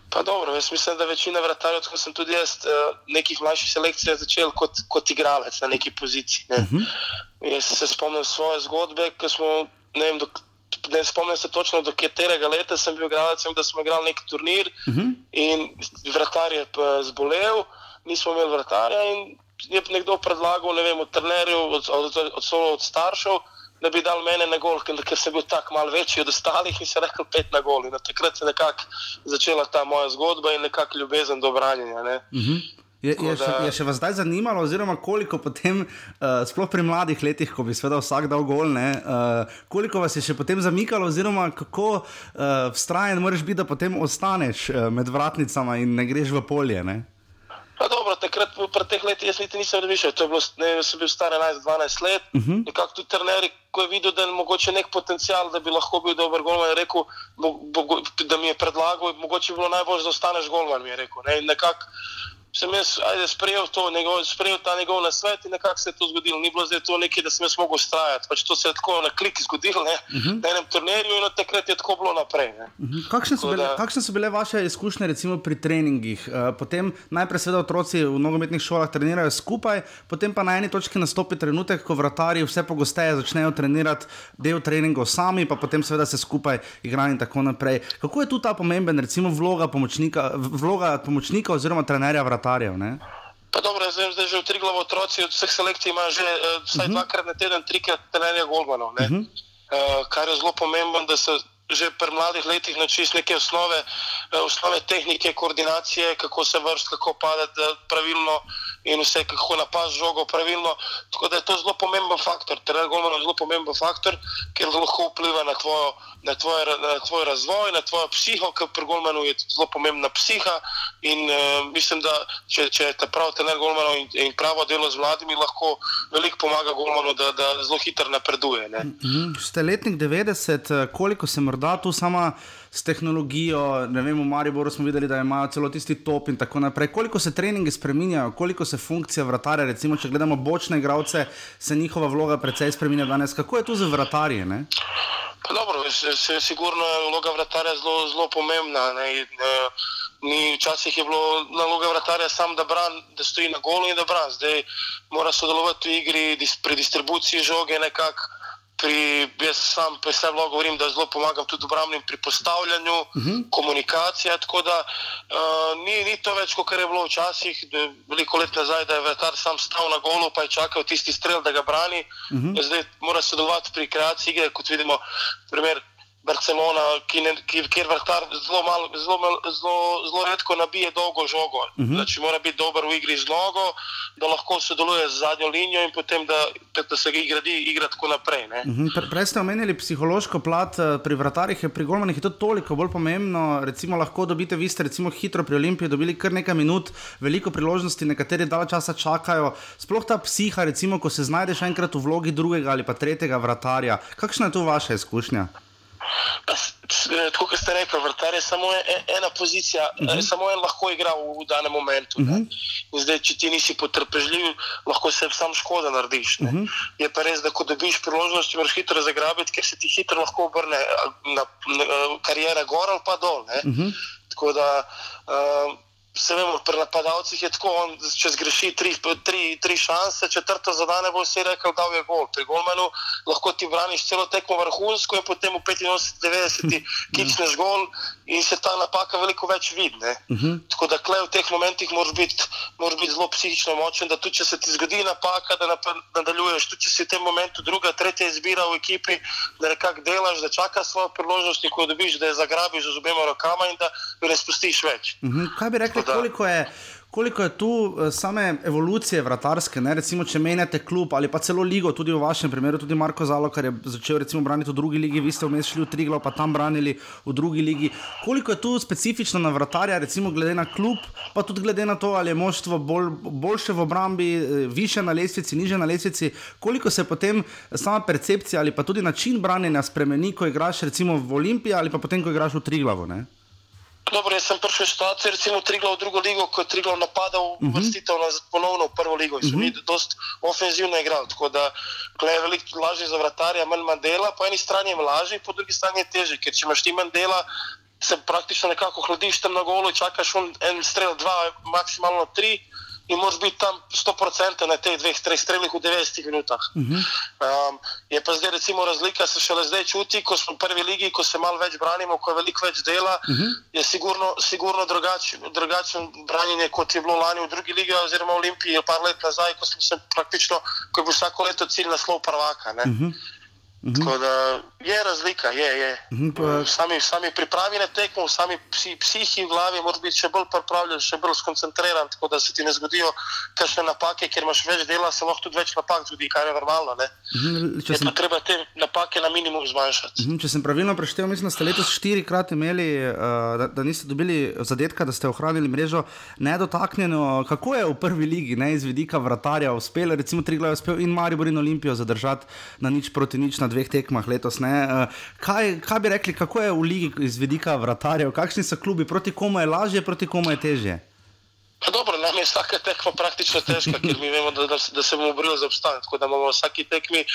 [SPEAKER 13] Pa dobro, jaz mislim, da večina vratarjev, ko sem tudi jaz eh, nekih mlajših selekcij začel kot, kot igralec na neki poziciji. Ne.
[SPEAKER 8] Mhm.
[SPEAKER 13] Jaz se spomnim svoje zgodbe, ko smo, ne vem, dok, ne spomnim se točno do katerega leta sem bil igralec, da smo igrali neki turnir in vratar je pa zbolel, nismo imeli vratarja in je nekdo predlagal, ne vem, od trenerjev, od, od, od, od, od staršev, da bi dal mene na gol, ker, sem bil tako malo večji od ostalih in se rekel pet na gol. In takrat se je nekako začela ta moja zgodba in nekako ljubezen do branjenja. Ne.
[SPEAKER 8] Mhm. Je, je,
[SPEAKER 13] Tako
[SPEAKER 8] še, je še vas zdaj zanimalo, oziroma koliko potem, uh, sploh pri mladih letih, ko bi seveda vsak dal gol, ne, uh, koliko vas je še potem zamikalo, oziroma kako uh, vztrajen moraš biti, da potem ostaneš uh, med vratnicama in ne greš v polje. Ne?
[SPEAKER 13] Pa dobro, takrat pri teh letih jaz niti nisem razmišljal, to je bilo, ne, vem, sem bil star 11-12 let.
[SPEAKER 8] Uh -huh.
[SPEAKER 13] Nekako tudi trener, ko je videl, da je mogoče nek potencial, da bi lahko bil dober golman, je rekel, bo, bo, da mi je predlagal, mogoče bi bilo najbolje, da ostaneš golman, mi je rekel. Ne, nekako sem jaz ajde, sprejel, to, njegov, sprejel ta njegov nasvet in nekako se je to zgodilo. Ni bilo zdaj to nekaj, da sem jaz mogel ustrajati. Pač to se je tako na klik zgodilo, ne, uh
[SPEAKER 8] Mhm.
[SPEAKER 13] -huh. na enem turnirju in od takrat je tako bilo naprej. Ne.
[SPEAKER 8] Mhm. Kakšne so, bile,
[SPEAKER 13] da-
[SPEAKER 8] kakšne so bile vaše izkušnje recimo, pri treningih? Uh, potem najprej seveda otroci v nogometnih šolah trenirajo skupaj, potem pa na eni točki nastopi trenutek, ko vratarji vse pogosteje začnejo trenirati del treningov sami, pa potem seveda se skupaj igrajo in tako naprej. Kako je tu ta pomemben, recimo vloga pomočnika, vloga pomočnika oziroma trenerja vratarjev? Ne?
[SPEAKER 13] Pa dobro, vem, zdaj že v tri glavo otroci od vseh selekcij imajo že uh, vsaj uh -huh. dvakrat na teden, trikrat trenerja golmanov. Uh -huh. uh, kar je zelo pomembno, da se že pri mladih letih naučiš neke osnove, eh, osnove tehnike, koordinacije, kako se vrst, kako padati eh, pravilno in vse, kako napasti žogo pravilno. Tako da je to zelo pomemben faktor, trener Golman je zelo pomemben faktor, ker lahko vpliva na, tvojo, na, tvoj, na tvoj razvoj, na tvojo psiho, ker pri Golmanu je zelo pomembna psiha in uh, mislim, da če, če je ta prav trener Golmanu in, in pravo delo z mladimi, lahko veliko pomaga Golmanu, da, da zelo hitro napreduje. Ne?
[SPEAKER 8] Mhm. Ste letnik 90, eh, koliko se morda tu sama s tehnologijo, ne vem, v Mariboru smo videli, da imajo celo tisti top in tako naprej. Koliko se treningi spremenjajo, koliko se funkcija vratarja, recimo, če gledamo bočne igralce, se njihova vloga precej spremenja danes. Kako je tu za vratarje? Ne?
[SPEAKER 13] Pa dobro, se, se, sigurno je vloga vratarja zelo, zelo pomembna. Ne, in, uh, ni, včasih je bilo naloga vratarja samo, da, bran, da stoji na golu in da bran. Zdaj mora sodelovati v igri, dis, pri distribuciji žoge nekako. Pri, jaz sam pri sebi lahko govorim, da zelo pomagam tudi obramnim pri postavljanju, uh -huh. komunikacija. Tako da uh, ni, ni to več, kot je bilo včasih, veliko let nazaj, da je vetar sam stal na golu, pa je čakal tisti strel, da ga brani. Uh -huh. Zdaj mora sodelovati pri kreaciji igre, kot vidimo, primer. Barcelona, ki ne, ki, kjer vrtar zelo, malo, zelo, zelo, zelo redko nabije dolgo žogo. Uh -huh. Znači, mora biti dober v igri z nogo, da lahko sodeluje z zadnjo linijo in potem, da, da se igra, igra tako naprej. Uh
[SPEAKER 8] -huh. Pre, prej ste omenili psihološko plat eh, pri vratarjih, pri Golmanih je to toliko bolj pomembno. Recimo, lahko dobite, vi ste recimo hitro pri Olimpiji dobili kar nekaj minut, veliko priložnosti, nekateri dalj časa čakajo. Sploh ta psiha, recimo, ko se znajdeš enkrat v vlogi drugega ali pa tretjega vratarja. Kakšna je tu vaša izkušnja?
[SPEAKER 13] Tako kot ste rekli, vrtar je samo ena pozicija, uh -huh. samo en lahko igra v, v danem momentu. Uh -huh. zdaj, če ti nisi potrpežljiv, lahko se sam škoda narediš. Uh -huh. Je pa res, da ko dobiš priložnost, moraš hitro zagrabiti, ker se ti hitro lahko obrne na, na, na karijera gor ali pa dol. Uh -huh. Tako da. Uh, Se vemo, pri napadalcih je tako, on, če zgreši tri, tri, tri šanse, četrto zadane, bo vsi rekel, da je gol. Pri golmenu lahko ti braniš celo tekmo vrhunsko in potem v 95-90 kičneš gol in se ta napaka veliko več vidi. Uh -huh. Tako da klej v teh momentih moraš biti, moraš biti zelo psihično močen, da tudi če se ti zgodi napaka, da nadaljuješ. Tudi če si v tem momentu druga, tretja izbira v ekipi, da nekako delaš, da čakaš svojo priložnost ko jo dobiš, da jo zagrabiš z obema rokama in da jo ne spustiš več.
[SPEAKER 8] Uh -huh. Kaj bi rekli? Koliko je, koliko je tu uh, same evolucije vratarske, ne? recimo, če menjate klub ali pa celo ligo, tudi v vašem primeru, tudi Marko Zalo, ki je začel recimo braniti v drugi ligi, vi ste vmes šli v Triglo, pa tam branili v drugi ligi. Koliko je tu specifično na vratarja, recimo glede na klub, pa tudi glede na to, ali je moštvo bolj, boljše v obrambi, eh, više na lesvici, niže na lesvici, koliko se potem sama percepcija ali pa tudi način branjenja spremeni, ko igraš recimo v Olimpiji ali pa potem, ko igraš v Triglavo. Ne?
[SPEAKER 13] Dobro, jaz sem prišel iz situacije, recimo Triglav v drugo ligo, ko je Triglav napadal, uh -huh. vrstitev na ponovno v prvo ligo in so uh -huh. mi dosti ofenzivno igrali. Tako da je veliko lažje za vratarja, manj manj dela, po eni strani je lažje, po drugi strani je teže, ker če imaš ti manj dela, se praktično nekako hladiš tam na golo in čakaš en strel, dva, maksimalno tri in moraš biti tam 100% na teh dveh, treh strelih v 90 minutah. Uh -huh. um, je pa zdaj recimo razlika, se šele zdaj čuti, ko smo v prvi ligi, ko se malo več branimo, ko je veliko več dela, uh -huh. je sigurno, sigurno drugačen drugač branjenje, kot je bilo lani v drugi ligi oziroma v Olimpiji, par let nazaj, ko se praktično, ko je bil vsako leto cilj naslov prvaka. Uh -huh. Mhm. Tako da je razlika, je. je. Mhm, pa... Sami, sami pripravi na tekmo, sami psi, psihi v glavi, moraš biti še bolj pripravljen, še bolj skoncentriran, tako da se ti ne zgodijo kakšne napake, ker imaš več dela, se lahko tudi več napak zgodi, kar je normalno. Mhm, je sem... treba te napake na minimum zmanjšati.
[SPEAKER 8] Če sem pravilno preštel, mislim, da ste letos štirikrat imeli, uh, da, da niste dobili zadetka, da ste ohranili mrežo nedotaknjeno. Kako je v prvi ligi, ne iz vidika vratarja, uspel, recimo Triglav, uspel in Maribor in Olimpijo zadržati na nič proti nič dveh tekmah letos. Uh, kaj, kaj bi rekli, kako je v ligi iz vidika vratarjev, kakšni so klubi, proti komu je lažje, proti komu je težje?
[SPEAKER 13] Pa dobro, nam je vsaka tekma praktično težka, ker mi vemo, da, da, da se bomo borili za obstanek. Tako da imamo v vsaki tekmi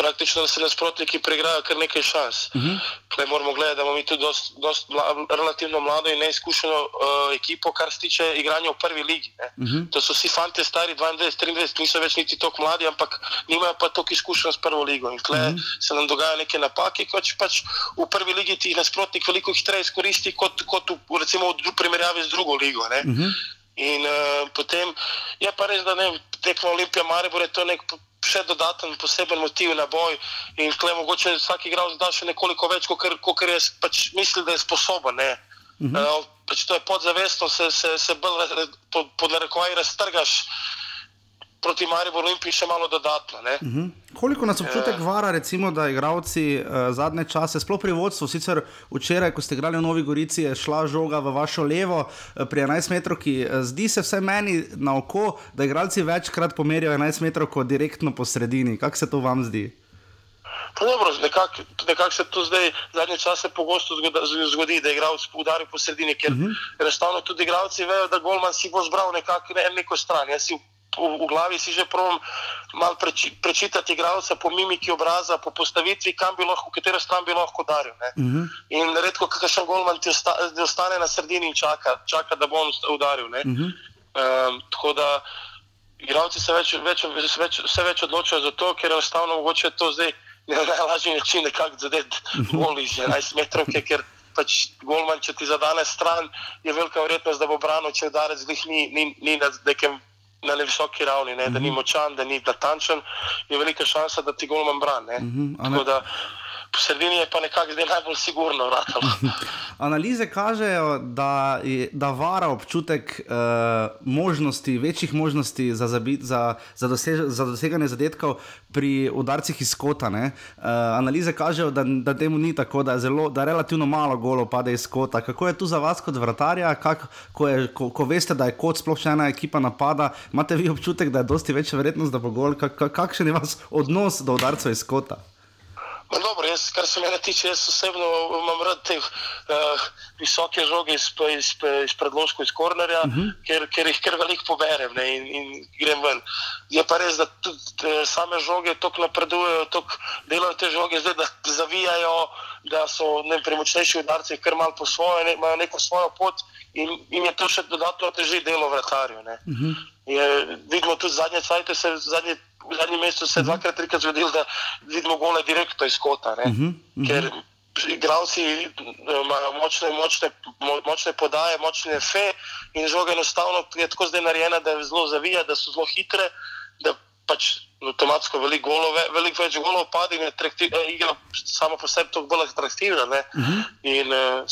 [SPEAKER 13] praktično se nasprotniki preigrajo kar nekaj šans. Uh -huh. Tukaj moramo gledati, da imamo mi tudi dost, dost mla, relativno mlado in neizkušeno uh, ekipo, kar se tiče igranja v prvi ligi. Uh -huh. To so vsi fanti stari 22, 23, niso več niti tako mladi, ampak nimajo pa toliko izkušenj s prvo ligo. In tukaj uh -huh. se nam dogajajo neke napake, kot pač v prvi ligi ti nasprotnik veliko hitreje izkoristi kot, kot v, recimo v primerjavi z drugo ligo. Uh -huh. In uh, potem je pa res, da ne tekmo Olimpija Maribor je to nek še dodaten poseben motiv na boj in tle mogoče vsak igralec da še nekoliko več, kot je pač misli, da je sposoben. Ne. Mhm. Uh, pač to je podzavestno, se, se, se bolj pod, pod narekovaj raztrgaš proti Mariboru Olimpiji še malo dodatno. Uh
[SPEAKER 8] -huh. Koliko nas občutek uh, vara, recimo, da igravci uh, zadnje čase, sploh pri vodstvu, sicer včeraj, ko ste igrali v Novi Gorici, je šla žoga v vašo levo uh, pri 11 metrovki. Uh, zdi se vse meni na oko, da igralci večkrat pomerijo 11 metrov direktno po sredini. Kako se to vam zdi?
[SPEAKER 13] Nekako nekak se to zdaj, zadnje čase, pogosto zgodi, da igralec udari po sredini, ker uh -huh. enostavno tudi igralci vejo, da Golman si bo zbral nekako ne, neko stran. Jaz si v, v glavi si že provodim malo preči, prečitati igralca po mimiki obraza, po postavitvi, kam bi lahko, v katero stran bi lahko udaril. Uh -huh. In redko, kakšen golman ti osta, ostane na sredini in čaka, čaka da bo on udaril. Uh -huh. um, tako da igralci se več, več, več, vse več odločajo za to, ker enostavno mogoče to zdaj na najlažji način nekako zadeti gol iz 11 metrov, ker pač golman, če ti zadane stran, je velika verjetnost, da bo branil, če udarec ni, ni, ni na nekem na visoki ravni, ne, da ni mhm. močan, da ni natančen, je velika šansa, da ti golman brani. Mm -hmm, po sredini je pa nekako zdaj najbolj sigurno.
[SPEAKER 8] Analize kažejo, da, da vara občutek uh, možnosti, večjih možnosti za, zabit, za, za, dosež, za doseganje zadetkov pri udarcih iz kota. Uh, analize kažejo, da, da temu ni tako, da, zelo, da relativno malo golo pade iz kota. Kako je tu za vas kot vratarja, kak, ko, je, ko, ko veste, da je kot sploh še ena ekipa napada, imate vi občutek, da je dosti večja verjetnost, da bo gol? Kak, kakšen je vaš odnos do udarcev iz kota?
[SPEAKER 13] Dobro, jaz, kar se mene tiče, jaz osebno imam rad te uh, visoke žoge iz, iz, iz predložkov, iz kornerja, uh mhm. -huh. ker, ker jih kar veliko poberem ne, in, in grem ven. Je pa res, da tudi eh, same žoge tako napredujejo, tako delajo te žoge, zdaj, da zavijajo, da so ne, premočnejši udarci, kar malo po svoje, ne, imajo neko svojo pot in, in je to še dodatno teži delo vratarju. Uh mhm. -huh. Vidimo tudi zadnje cajte, se zadnje v zadnjem mesecu se je dvakrat, trikrat zgodilo, da vidimo gole direktno iz kota. Uh -huh, uh -huh. Ker igravci imajo močne, močne, močne podaje, močne fe in žoga enostavno je tako zdaj narejena, da je zelo zavija, da so zelo hitre, da pač avtomatsko veliko velik več golov pade in je igra samo po sebi toliko bolj atraktivna. Uh -huh. In, uh,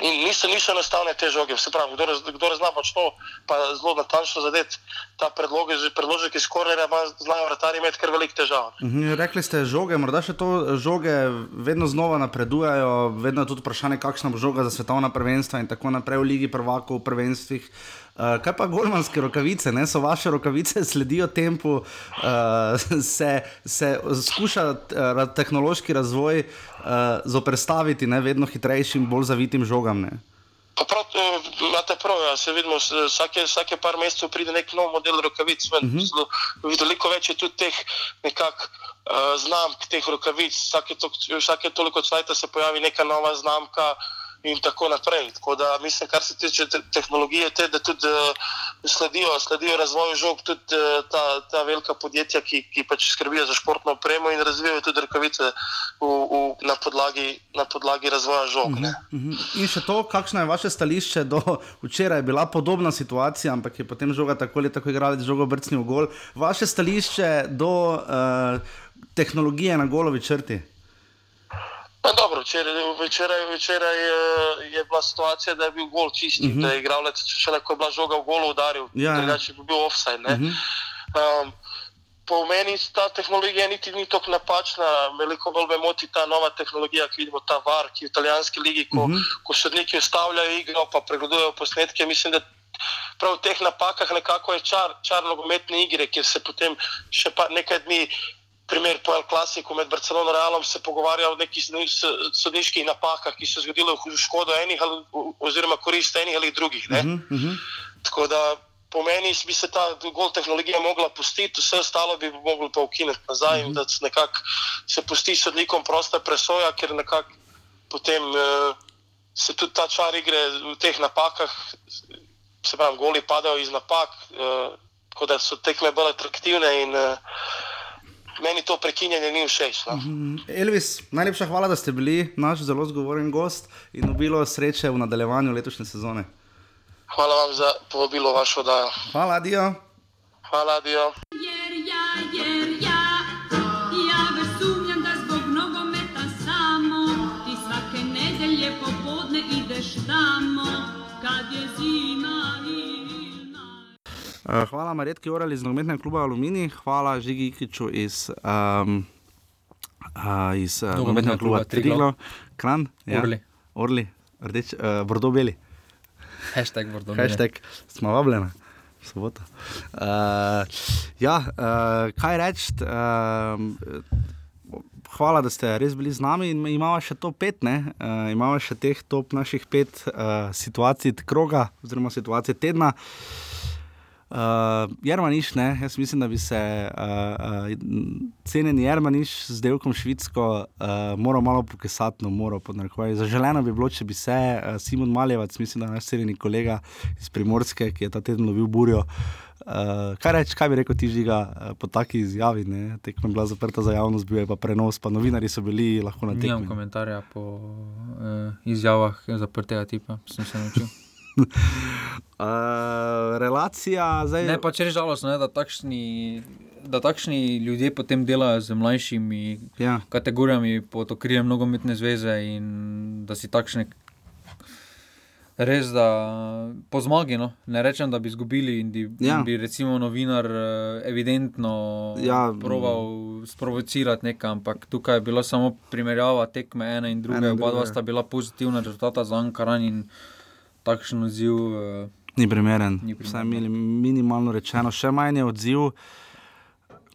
[SPEAKER 13] In niso, niso enostavne te žoge, vse pravi, kdo, kdo razna pač to, pa zelo natančno zadeti ta predloge, že predložek iz kornera, ima znajo vrtari imeti kar velik težav.
[SPEAKER 8] Mhm, rekli ste žoge, morda še to žoge vedno znova napredujejo, vedno je tudi vprašanje, kakšna bo žoga za svetovna prvenstva in tako naprej v Ligi prvakov, v prvenstvih. Uh, kaj pa golmanske rokavice, ne? so vaše rokavice, sledijo tempu, uh, se, se skuša uh, tehnološki razvoj uh, zoprstaviti ne? vedno hitrejšim, bolj zavitim žogam. Ne?
[SPEAKER 13] Prav, imate prav, ja, se vidimo, vsake, vsake par mesecev pride nek nov model rokavic. Uh mhm. -huh. Veliko več je tudi teh nekak, uh, znamk, teh rokavic. Vsake, to, vsake toliko časa se pojavi neka nova znamka. Uh, in tako naprej. Tako da mislim, kar se tiče te tehnologije, te, da tudi uh, sledijo, sledijo razvoju žog, tudi uh, ta, ta velika podjetja, ki, ki pač skrbijo za športno opremo in razvijajo tudi rokavice v, v, na, podlagi, na podlagi razvoja žog. Uh -huh, uh
[SPEAKER 8] -huh. In še to, kakšno je vaše stališče do včeraj, je bila podobna situacija, ampak je potem žoga tako ali tako je žogo brcnil v gol. Vaše stališče do uh, tehnologije na golovi črti?
[SPEAKER 13] No, dobro, včeraj, včeraj, včeraj je bila situacija, da je bil gol čisti, uh mhm. -huh. da je igralec, če lahko je bila žoga v golu, udaril, ja, ja. če bi bil offside. Uh -huh. um, po meni ta tehnologija niti ni tako napačna, veliko bolj me moti ta nova tehnologija, ki vidimo ta var, ki je v italijanski ligi, ko, uh mhm. -huh. ko sodniki ustavljajo igro, pa pregledujejo posnetke. Mislim, da prav v teh napakah nekako je čar, čar nogometne igre, kjer se potem še nekaj dni primer po El Clasiku med Barcelono in Realom se pogovarja o nekih sodniških napakah, ki so se zgodile v škodo enih ali, oziroma korist enih ali drugih. -huh, uh -huh. Tako da po meni bi se ta gol tehnologija mogla pustiti, vse ostalo bi moglo pa ukiniti nazaj uh -huh. in da se nekako se pusti sodnikom prosta presoja, ker nekako potem uh, se tudi ta čar igre v teh napakah, se pravi, goli padajo iz napak, uh, tako da so tekme bolj atraktivne in uh, meni to prekinjanje ni všeč. No. Mhm.
[SPEAKER 8] Elvis, najlepša hvala, da ste bili naš zelo zgovoren gost in obilo sreče v nadaljevanju letošnje sezone.
[SPEAKER 13] Hvala vam za povabilo vašo oddajo.
[SPEAKER 8] Hvala, Dio.
[SPEAKER 13] Hvala, Dio.
[SPEAKER 9] Jer
[SPEAKER 8] hvala Marjetki Orali iz nogometnega kluba Alumini, hvala Žigi Ikiču iz, um, uh, iz uh, nogometnega kluba Triglo, Kran, ja.
[SPEAKER 10] Orli.
[SPEAKER 8] Orli, rdeč, uh, Bordo-Beli.
[SPEAKER 10] Hashtag Bordo.
[SPEAKER 8] Hashtag smo vabljeni. Sobota. Uh, ja, uh, kaj reči? Uh, hvala, da ste res bili z nami in imamo še to pet, ne? Uh, imamo še teh top naših pet uh, situacij kroga, oziroma situacije tedna. Uh, Jermaniš, ne, jaz mislim, da bi se uh, uh, cenjeni Jermaniš z delkom Švicko uh, moral malo pokesati, no, moral podnarekovati. Zaželeno bi bilo, če bi se uh, Simon Maljevac, mislim, da naš cenjeni kolega iz Primorske, ki je ta teden lovil burjo. Uh, kaj reči, kaj bi rekel ti žiga uh, po taki izjavi? Tekma je bila zaprta za javnost, bil je pa prenos, pa novinari so bili lahko na tekmi.
[SPEAKER 10] Nimam komentarja po uh, izjavah zaprtega tipa, sem se naučil.
[SPEAKER 8] Uh, relacija zdaj.
[SPEAKER 10] Ne, pa če je žalostno, ne, da, takšni, da takšni ljudje potem delajo z mlajšimi
[SPEAKER 8] ja.
[SPEAKER 10] kategorijami pod okriljem nogometne zveze in da si takšne. Res, da po zmagi, no? ne rečem, da bi izgubili in, di,
[SPEAKER 8] Ja.
[SPEAKER 10] in bi recimo novinar eh, evidentno
[SPEAKER 8] Ja,
[SPEAKER 10] proval sprovocirati nekaj, ampak tukaj je bila samo primerjava tekme ene in druge.
[SPEAKER 8] Ene in
[SPEAKER 10] Oba dva sta bila pozitivna rezultata za Ankaran in takšen odziv. eh,
[SPEAKER 8] Ni primeren.
[SPEAKER 10] Ni
[SPEAKER 8] Vsaj mili, minimalno rečeno, še manj je odziv.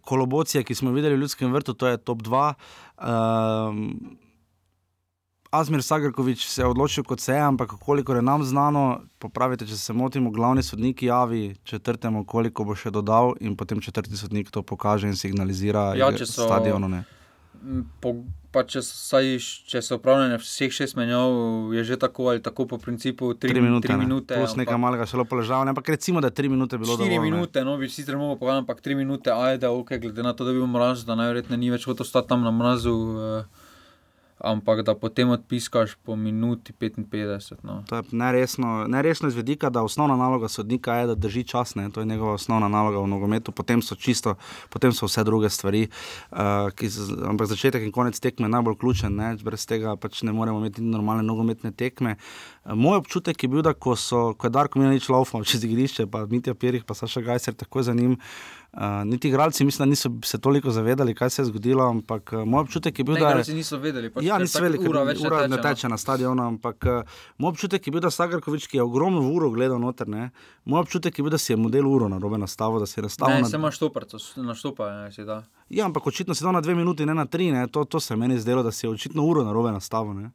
[SPEAKER 8] Kolobocije, ki smo videli v Ljudskem vrtu, to je top 2. Um, Azmir Sagrkovič se je odločil kot se je, ampak koliko je nam znano, popravite, če se motimo, glavni sodnik javi četrtemu, koliko bo še dodal, in potem četrti sodnik to pokaže in signalizira
[SPEAKER 10] Ja, so-
[SPEAKER 8] stadionu. Ne.
[SPEAKER 10] Po, pa če, so vsaj, če so upravljene vseh šest menjav, je že tako ali tako po principu tri,
[SPEAKER 8] Tri minute,
[SPEAKER 10] tri
[SPEAKER 8] ne.
[SPEAKER 10] minute
[SPEAKER 8] plus nekaj malega šele položaja, ampak recimo, da je tri minute bilo dovolj. ne.
[SPEAKER 10] minute, no bi sicer mogel povedati, ampak tri minute, ajde, ok, glede na to, da je bil mraz, da najverjetneje ni več hotel stati tam na mrazu, eh, ampak da potem odpiskaš po minuti 55. No.
[SPEAKER 8] To je neresno, neresno iz vidika, da osnovna naloga sodnika je, da drži čas, ne? to je njegova osnovna naloga v nogometu, potem so čisto, potem so vse druge stvari. Uh, z- ampak začetek in konec tekme je najbolj ključen, ne? brez tega pač ne moremo imeti normalne nogometne tekme. Moj občutek je bil, da ko, so, ko je Darko Milanič laufal čez igrišče, pa Mitja Pirih, pa Saša Gajser takoj za njim. Uh, niti igralci, mislim, da niso se toliko zavedali, kaj se je zgodilo, ampak uh, moj občutek je bil,
[SPEAKER 10] Ne,
[SPEAKER 8] da
[SPEAKER 10] igralci niso vedeli, pač,
[SPEAKER 8] ja, niso
[SPEAKER 10] tako
[SPEAKER 8] vedeli,
[SPEAKER 10] ura več ne
[SPEAKER 8] ura
[SPEAKER 10] teče,
[SPEAKER 8] ne
[SPEAKER 10] no.
[SPEAKER 8] teče na stadionu, ampak uh, moj občutek je bil, da Sagarkovič, ki je ogromno uro gledal noter, ne, moj občutek je bil, da si je model uro na robe nastavil, da si je nastavil
[SPEAKER 10] Ne,
[SPEAKER 8] na...
[SPEAKER 10] se imaš štoparco, naštopa, ne, si da.
[SPEAKER 8] Ja, ampak očitno si dal na dve minuti, ne na tri, ne, to, to se meni zdelo, da si je očitno uro na robe nastavil, ne.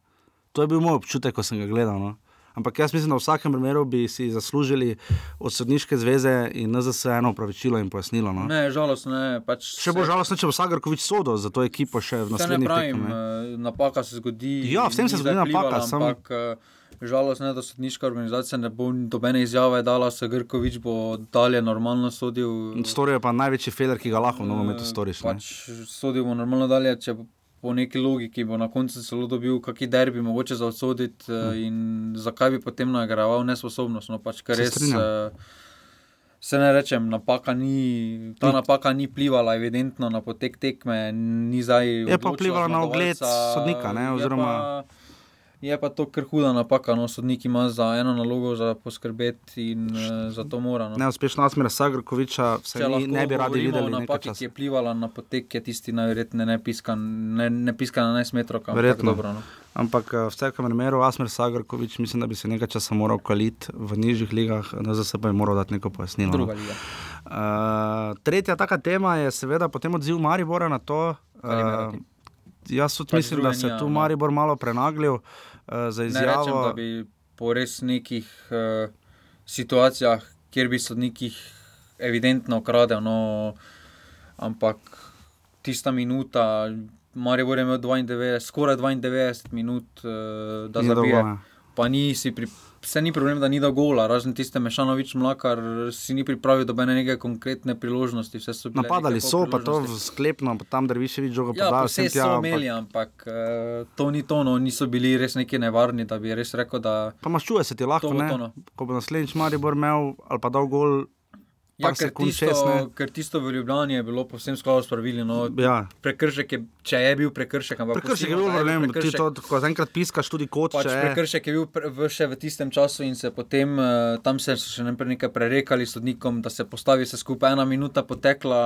[SPEAKER 8] To je bil moj občutek, ko sem ga gledal, no. Ampak jaz mislim, da v vsakem primeru bi si zaslužili od sodniške zveze in NZS eno opravičilo in pojasnilo. No.
[SPEAKER 10] Ne, žalostno, ne, pač.
[SPEAKER 8] Še bolj žalostno, če bo Sagarkovič sodel za to ekipo še v
[SPEAKER 10] ne
[SPEAKER 8] naslednjih
[SPEAKER 10] pravim,
[SPEAKER 8] tekmah. ne.
[SPEAKER 10] eh, napaka se zgodi.
[SPEAKER 8] Ja, vsem se zgodi napaka,
[SPEAKER 10] Ampak eh, žalostno je, da sodniška organizacija ne bo dobene izjave dala, se Grkovič bo dalje normalno sodil.
[SPEAKER 8] Storil je pa največji feler, ki ga lahko v nogometu storiš. ne.
[SPEAKER 10] Pač sodil bo normalno dalje, če po neki logiki bo na koncu celo dobil kakšen derbi, mogoče za odsoditi uh, in zakaj bi potem nagrajeval nesposobnost. No, pač, ker
[SPEAKER 8] Se
[SPEAKER 10] res, uh, Se ne rečem, napaka ni, ta napaka ni plivala evidentno na potek tekme, ni zdaj.
[SPEAKER 8] Je pa vplivala na
[SPEAKER 10] zmagovalca,
[SPEAKER 8] sodnika, ne,
[SPEAKER 10] je
[SPEAKER 8] oziroma-
[SPEAKER 10] pa- Je pa to kar huda napaka, no, sodnik ima za eno nalogo za poskrbeti in uh, za to mora. No.
[SPEAKER 8] Neuspešno Asmira Sagrkoviča, vse ni, ne bi radi videli časa.
[SPEAKER 10] ki je plivala na potek, je tisti najverjetneje ne piska, ne, ne piska na 11 metrov. ampak
[SPEAKER 8] Verjetno.
[SPEAKER 10] Dobro, no.
[SPEAKER 8] Ampak eh, v vsakem primeru Asmir Sagrkovič, mislim, da bi se nekaj časa moral kaliti v nižjih ligah, na za sebe je moral dati neko pojasnilo. no.
[SPEAKER 10] Druga liga.
[SPEAKER 8] Uh, tretja taka tema je seveda potem odziv Maribora na to. Uh, jaz tudi
[SPEAKER 10] Pač
[SPEAKER 8] mislim, da se je tu
[SPEAKER 10] no.
[SPEAKER 8] Maribor malo prenaglil uh, za
[SPEAKER 10] Ne rečem, da
[SPEAKER 8] izjavo.
[SPEAKER 10] bi po res nekih uh, situacijah, kjer bi sodnikih evidentno ukradel, no, ampak tista minuta, Maribor je imel 92, skoraj 92 minut, uh, da zabije. Pa ni si pri. Vse ni problem, da ni da gola, razen tiste Mešanovič mlakar, si ni pripravil dobene neke konkretne priložnosti. so
[SPEAKER 8] Napadali so, pa to sklepno, pa tam Drviševič žogo
[SPEAKER 10] Ja,
[SPEAKER 8] podal.
[SPEAKER 10] vse so imeli, ampak uh, to ni to, no, niso bili res neki nevarni, da bi res rekel, da.
[SPEAKER 8] Pa maščuje se ti lahko,
[SPEAKER 10] To
[SPEAKER 8] ne?
[SPEAKER 10] to, no.
[SPEAKER 8] Ko bo naslednjič Maribor imel ali pa dal gol,
[SPEAKER 10] Ja, ker
[SPEAKER 8] sekund
[SPEAKER 10] tisto, ker tisto v Ljubljani je bilo povsem skladu s pravili. No,
[SPEAKER 8] Ja.
[SPEAKER 10] Prekršek je, če je bil prekršek, ampak
[SPEAKER 8] Prekršek je bil problem, ti
[SPEAKER 10] prekršek.
[SPEAKER 8] to tako zaenkrat piskaš tudi kot
[SPEAKER 10] Pač
[SPEAKER 8] če.
[SPEAKER 10] prekršek je bil pre, v, še v tistem času in se potem uh, tam se so še nekaj prerekali s sodnikom, da se postavi vse skupaj. Ena minuta potekla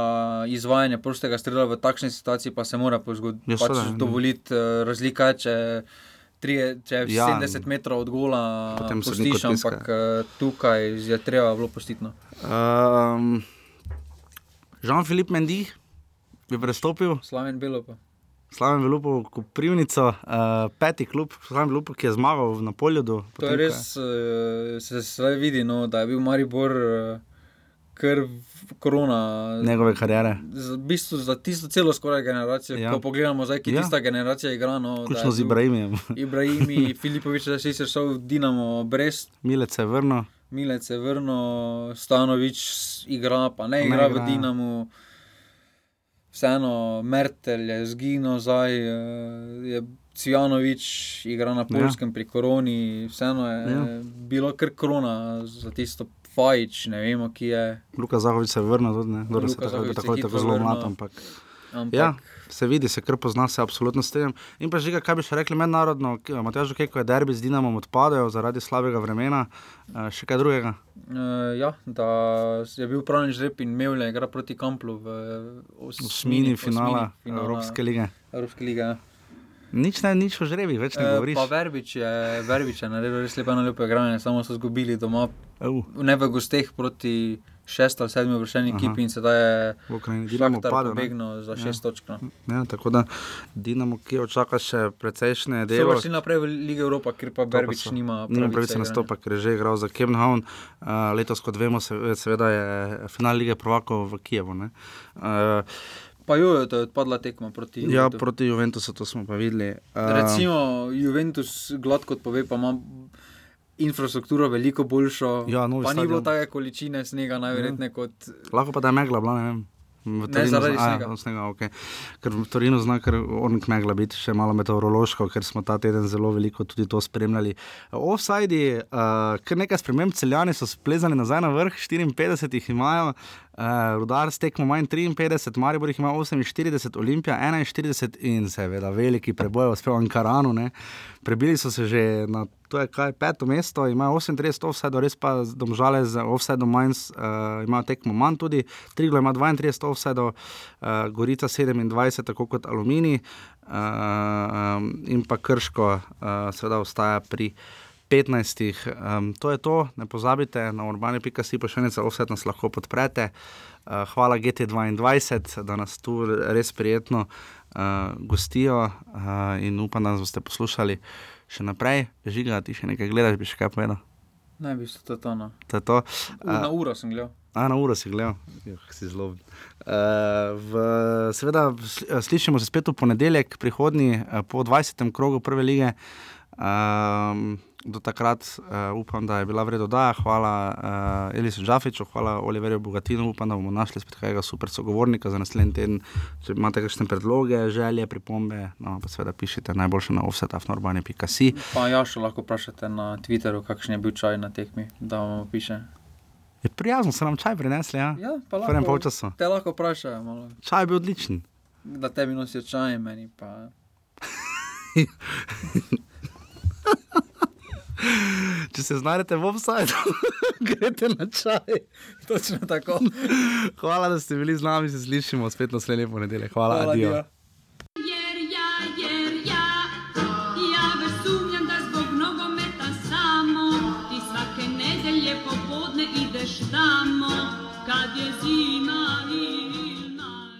[SPEAKER 10] izvajanje prostega strela v takšni situaciji, pa se mora
[SPEAKER 8] Ja,
[SPEAKER 10] pač dovoliti. Uh, razlika je, če, trije, če je
[SPEAKER 8] Ja.
[SPEAKER 10] 70 metrov od gola,
[SPEAKER 8] Potem
[SPEAKER 10] postiš,
[SPEAKER 8] odpiska.
[SPEAKER 10] ampak uh, tukaj je treba bilo postiti. No.
[SPEAKER 8] Um, Jean-Philippe Mendy je prestopil.
[SPEAKER 10] Slaven Belo pa.
[SPEAKER 8] Slaven Velupo, Koprivnico, uh, peti klub, Slaven Velupo, ki je zmagal na poljudu.
[SPEAKER 10] To je res, uh, se zdaj vidi, no, da je bil Maribor uh, kar korona.
[SPEAKER 8] Njegove kariere.
[SPEAKER 10] Za, v bistvu za tisto celo skoraj generacijo.
[SPEAKER 8] Ja.
[SPEAKER 10] Ja. Ko pogledamo, zdaj, ki
[SPEAKER 8] Ja.
[SPEAKER 10] ja. tista generacija igra. No, je
[SPEAKER 8] z Ibrahimom.
[SPEAKER 10] Ibrahimi, Filipovič, da si se šel v Dinamo, Brest.
[SPEAKER 8] Milec je vrnil.
[SPEAKER 10] Milec je vrnil, Stanovič igra, pa ne
[SPEAKER 8] Ne
[SPEAKER 10] igra,
[SPEAKER 8] igra.
[SPEAKER 10] v Dinamu. Vseeno, Mertel je zginil, zdaj eh, je Cvjanovič igra na polskem ja. pri koroni. Vseeno je
[SPEAKER 8] Ja.
[SPEAKER 10] ja. bilo kar korona za tisto Fajč, ne vemo, ki je.
[SPEAKER 8] Luka Zahovič se je vrnil tudi, ne? Dobro, se tako, tako, tako zelo mlad, ampak.
[SPEAKER 10] Ampak
[SPEAKER 8] Ja, se vidi, se kar pozna, se absolutno strinjam. In pa žiga, kaj bi še rekli mednarodno, Matjaž, kaj ko je derbi z Dinamom odpadejo zaradi slabega vremena, eh, še kaj drugega.
[SPEAKER 10] Uh, ja, da je bil pravi žreb in imel je igra proti Kamplu v
[SPEAKER 8] Osmini finala
[SPEAKER 10] finala
[SPEAKER 8] Evropske lige.
[SPEAKER 10] Evropske lige. ja.
[SPEAKER 8] Nič ne, nič o žrebih, več ne
[SPEAKER 10] Eh,
[SPEAKER 8] govoriš.
[SPEAKER 10] Pa Verbič je, Verbič je naredil res lepo, lepo igranje, samo so izgubili doma,
[SPEAKER 8] Uh.
[SPEAKER 10] ne v gosteh proti šest ali sedmi vršeni
[SPEAKER 8] Aha.
[SPEAKER 10] ekipi in sedaj je
[SPEAKER 8] V Ukrajini Dinamo padel, ne?
[SPEAKER 10] pobegnil za šest
[SPEAKER 8] Ja.
[SPEAKER 10] točk. No.
[SPEAKER 8] Ja, tako da Dinamo, ki očaka še precejšnje delo.
[SPEAKER 10] šli naprej v Ligo Evropa, ker pa
[SPEAKER 8] To pa
[SPEAKER 10] Verbič
[SPEAKER 8] so-
[SPEAKER 10] nima
[SPEAKER 8] nima
[SPEAKER 10] pravice
[SPEAKER 8] pravice
[SPEAKER 10] igranja.
[SPEAKER 8] nastopa, ker je že igral za Kemnhavn. Uh, letos, kot vemo, se, seveda je final lige prvakov v Kijevu. ne. Uh,
[SPEAKER 10] Pa jo, to je odpadla tekma proti
[SPEAKER 8] ja,
[SPEAKER 10] Juventusu.
[SPEAKER 8] proti Juventusu, to smo pa videli. Uh,
[SPEAKER 10] Recimo, Juventus, gladko pove, pa ima infrastrukturo veliko boljšo.
[SPEAKER 8] Ja,
[SPEAKER 10] pa ni bilo
[SPEAKER 8] stadion.
[SPEAKER 10] take količine snega, najverjetneje kot.
[SPEAKER 8] Lahko pa da je megla, bila, ne vem. V
[SPEAKER 10] Ne,
[SPEAKER 8] Torinu
[SPEAKER 10] zaradi
[SPEAKER 8] zna- a,
[SPEAKER 10] snega.
[SPEAKER 8] ja, snega okay. Ker v Torinu zna, ker on megla biti še malo meteorološko, ker smo ta teden zelo veliko tudi to spremljali. Offside, uh, kar nekaj sprememb, celjani so splezali nazaj na vrh, 54 jih imajo, uh, rudar s tekmo manj 53, Maribor jih ima 48, Olimpija 41 in seveda veliki preboj, uspel Ankaranu. Ne. Prebili so se že na to, je kaj peto mesto, imajo 38 offside, res pa domžale z offsideom manj, uh, imajo tekmo manj tudi, Triglo ima 32 offside, uh, Gorica 27, tako kot Alumini uh, um, in pa Krško uh, seveda ostaja pri 15. Um, to je to, ne pozabite na urbane.si pošiljnice, offset nas lahko podprete. Uh, hvala GT22, da nas tu res prijetno uh, gostijo uh, in upam, da nas boste poslušali še naprej. Žiga, ti še nekaj gledaš, bi še kaj povedal.
[SPEAKER 10] Ne, v bistvu to je to. No.
[SPEAKER 8] To je to.
[SPEAKER 10] Na uro sem gledal.
[SPEAKER 8] A, na uro si gledal, Juh, si zelo. Uh, v, seveda, sli- slišimo se spet v ponedeljek, prihodnji, uh, po 20. krogu prve lige. Um, do takrat uh, upam, da je bila vredna oddaja. Hvala uh, Elisu Džafiču, hvala Oliverju Bogatinu. Upam, da bomo našli spet kakega super sogovornika za naslednji teden. Če imate kakšne predloge, želje, pripombe, no, pa seveda pišite najboljše na offsetafnorbane.si.
[SPEAKER 10] Pa ja, še lahko vprašate na Twitterju, kakšen je bil čaj na tekmi, da vam piše.
[SPEAKER 8] Je prijazno, so nam čaj prinesli, ja?
[SPEAKER 10] Ja, pa
[SPEAKER 8] prvem
[SPEAKER 10] lahko.
[SPEAKER 8] polčasu.
[SPEAKER 10] Te lahko vprašajo, malo,
[SPEAKER 8] Čaj je bil odličen.
[SPEAKER 10] da tebi nosijo čaj, meni pa.
[SPEAKER 8] Če se znajdete v offsajdu, greste na čaj.
[SPEAKER 10] Točno tako.
[SPEAKER 8] Hvala, da ste bili z nami, se slišimo spet naslednji ponedeljek. Hvala,
[SPEAKER 10] Hvala,
[SPEAKER 8] adijo.
[SPEAKER 10] adijo.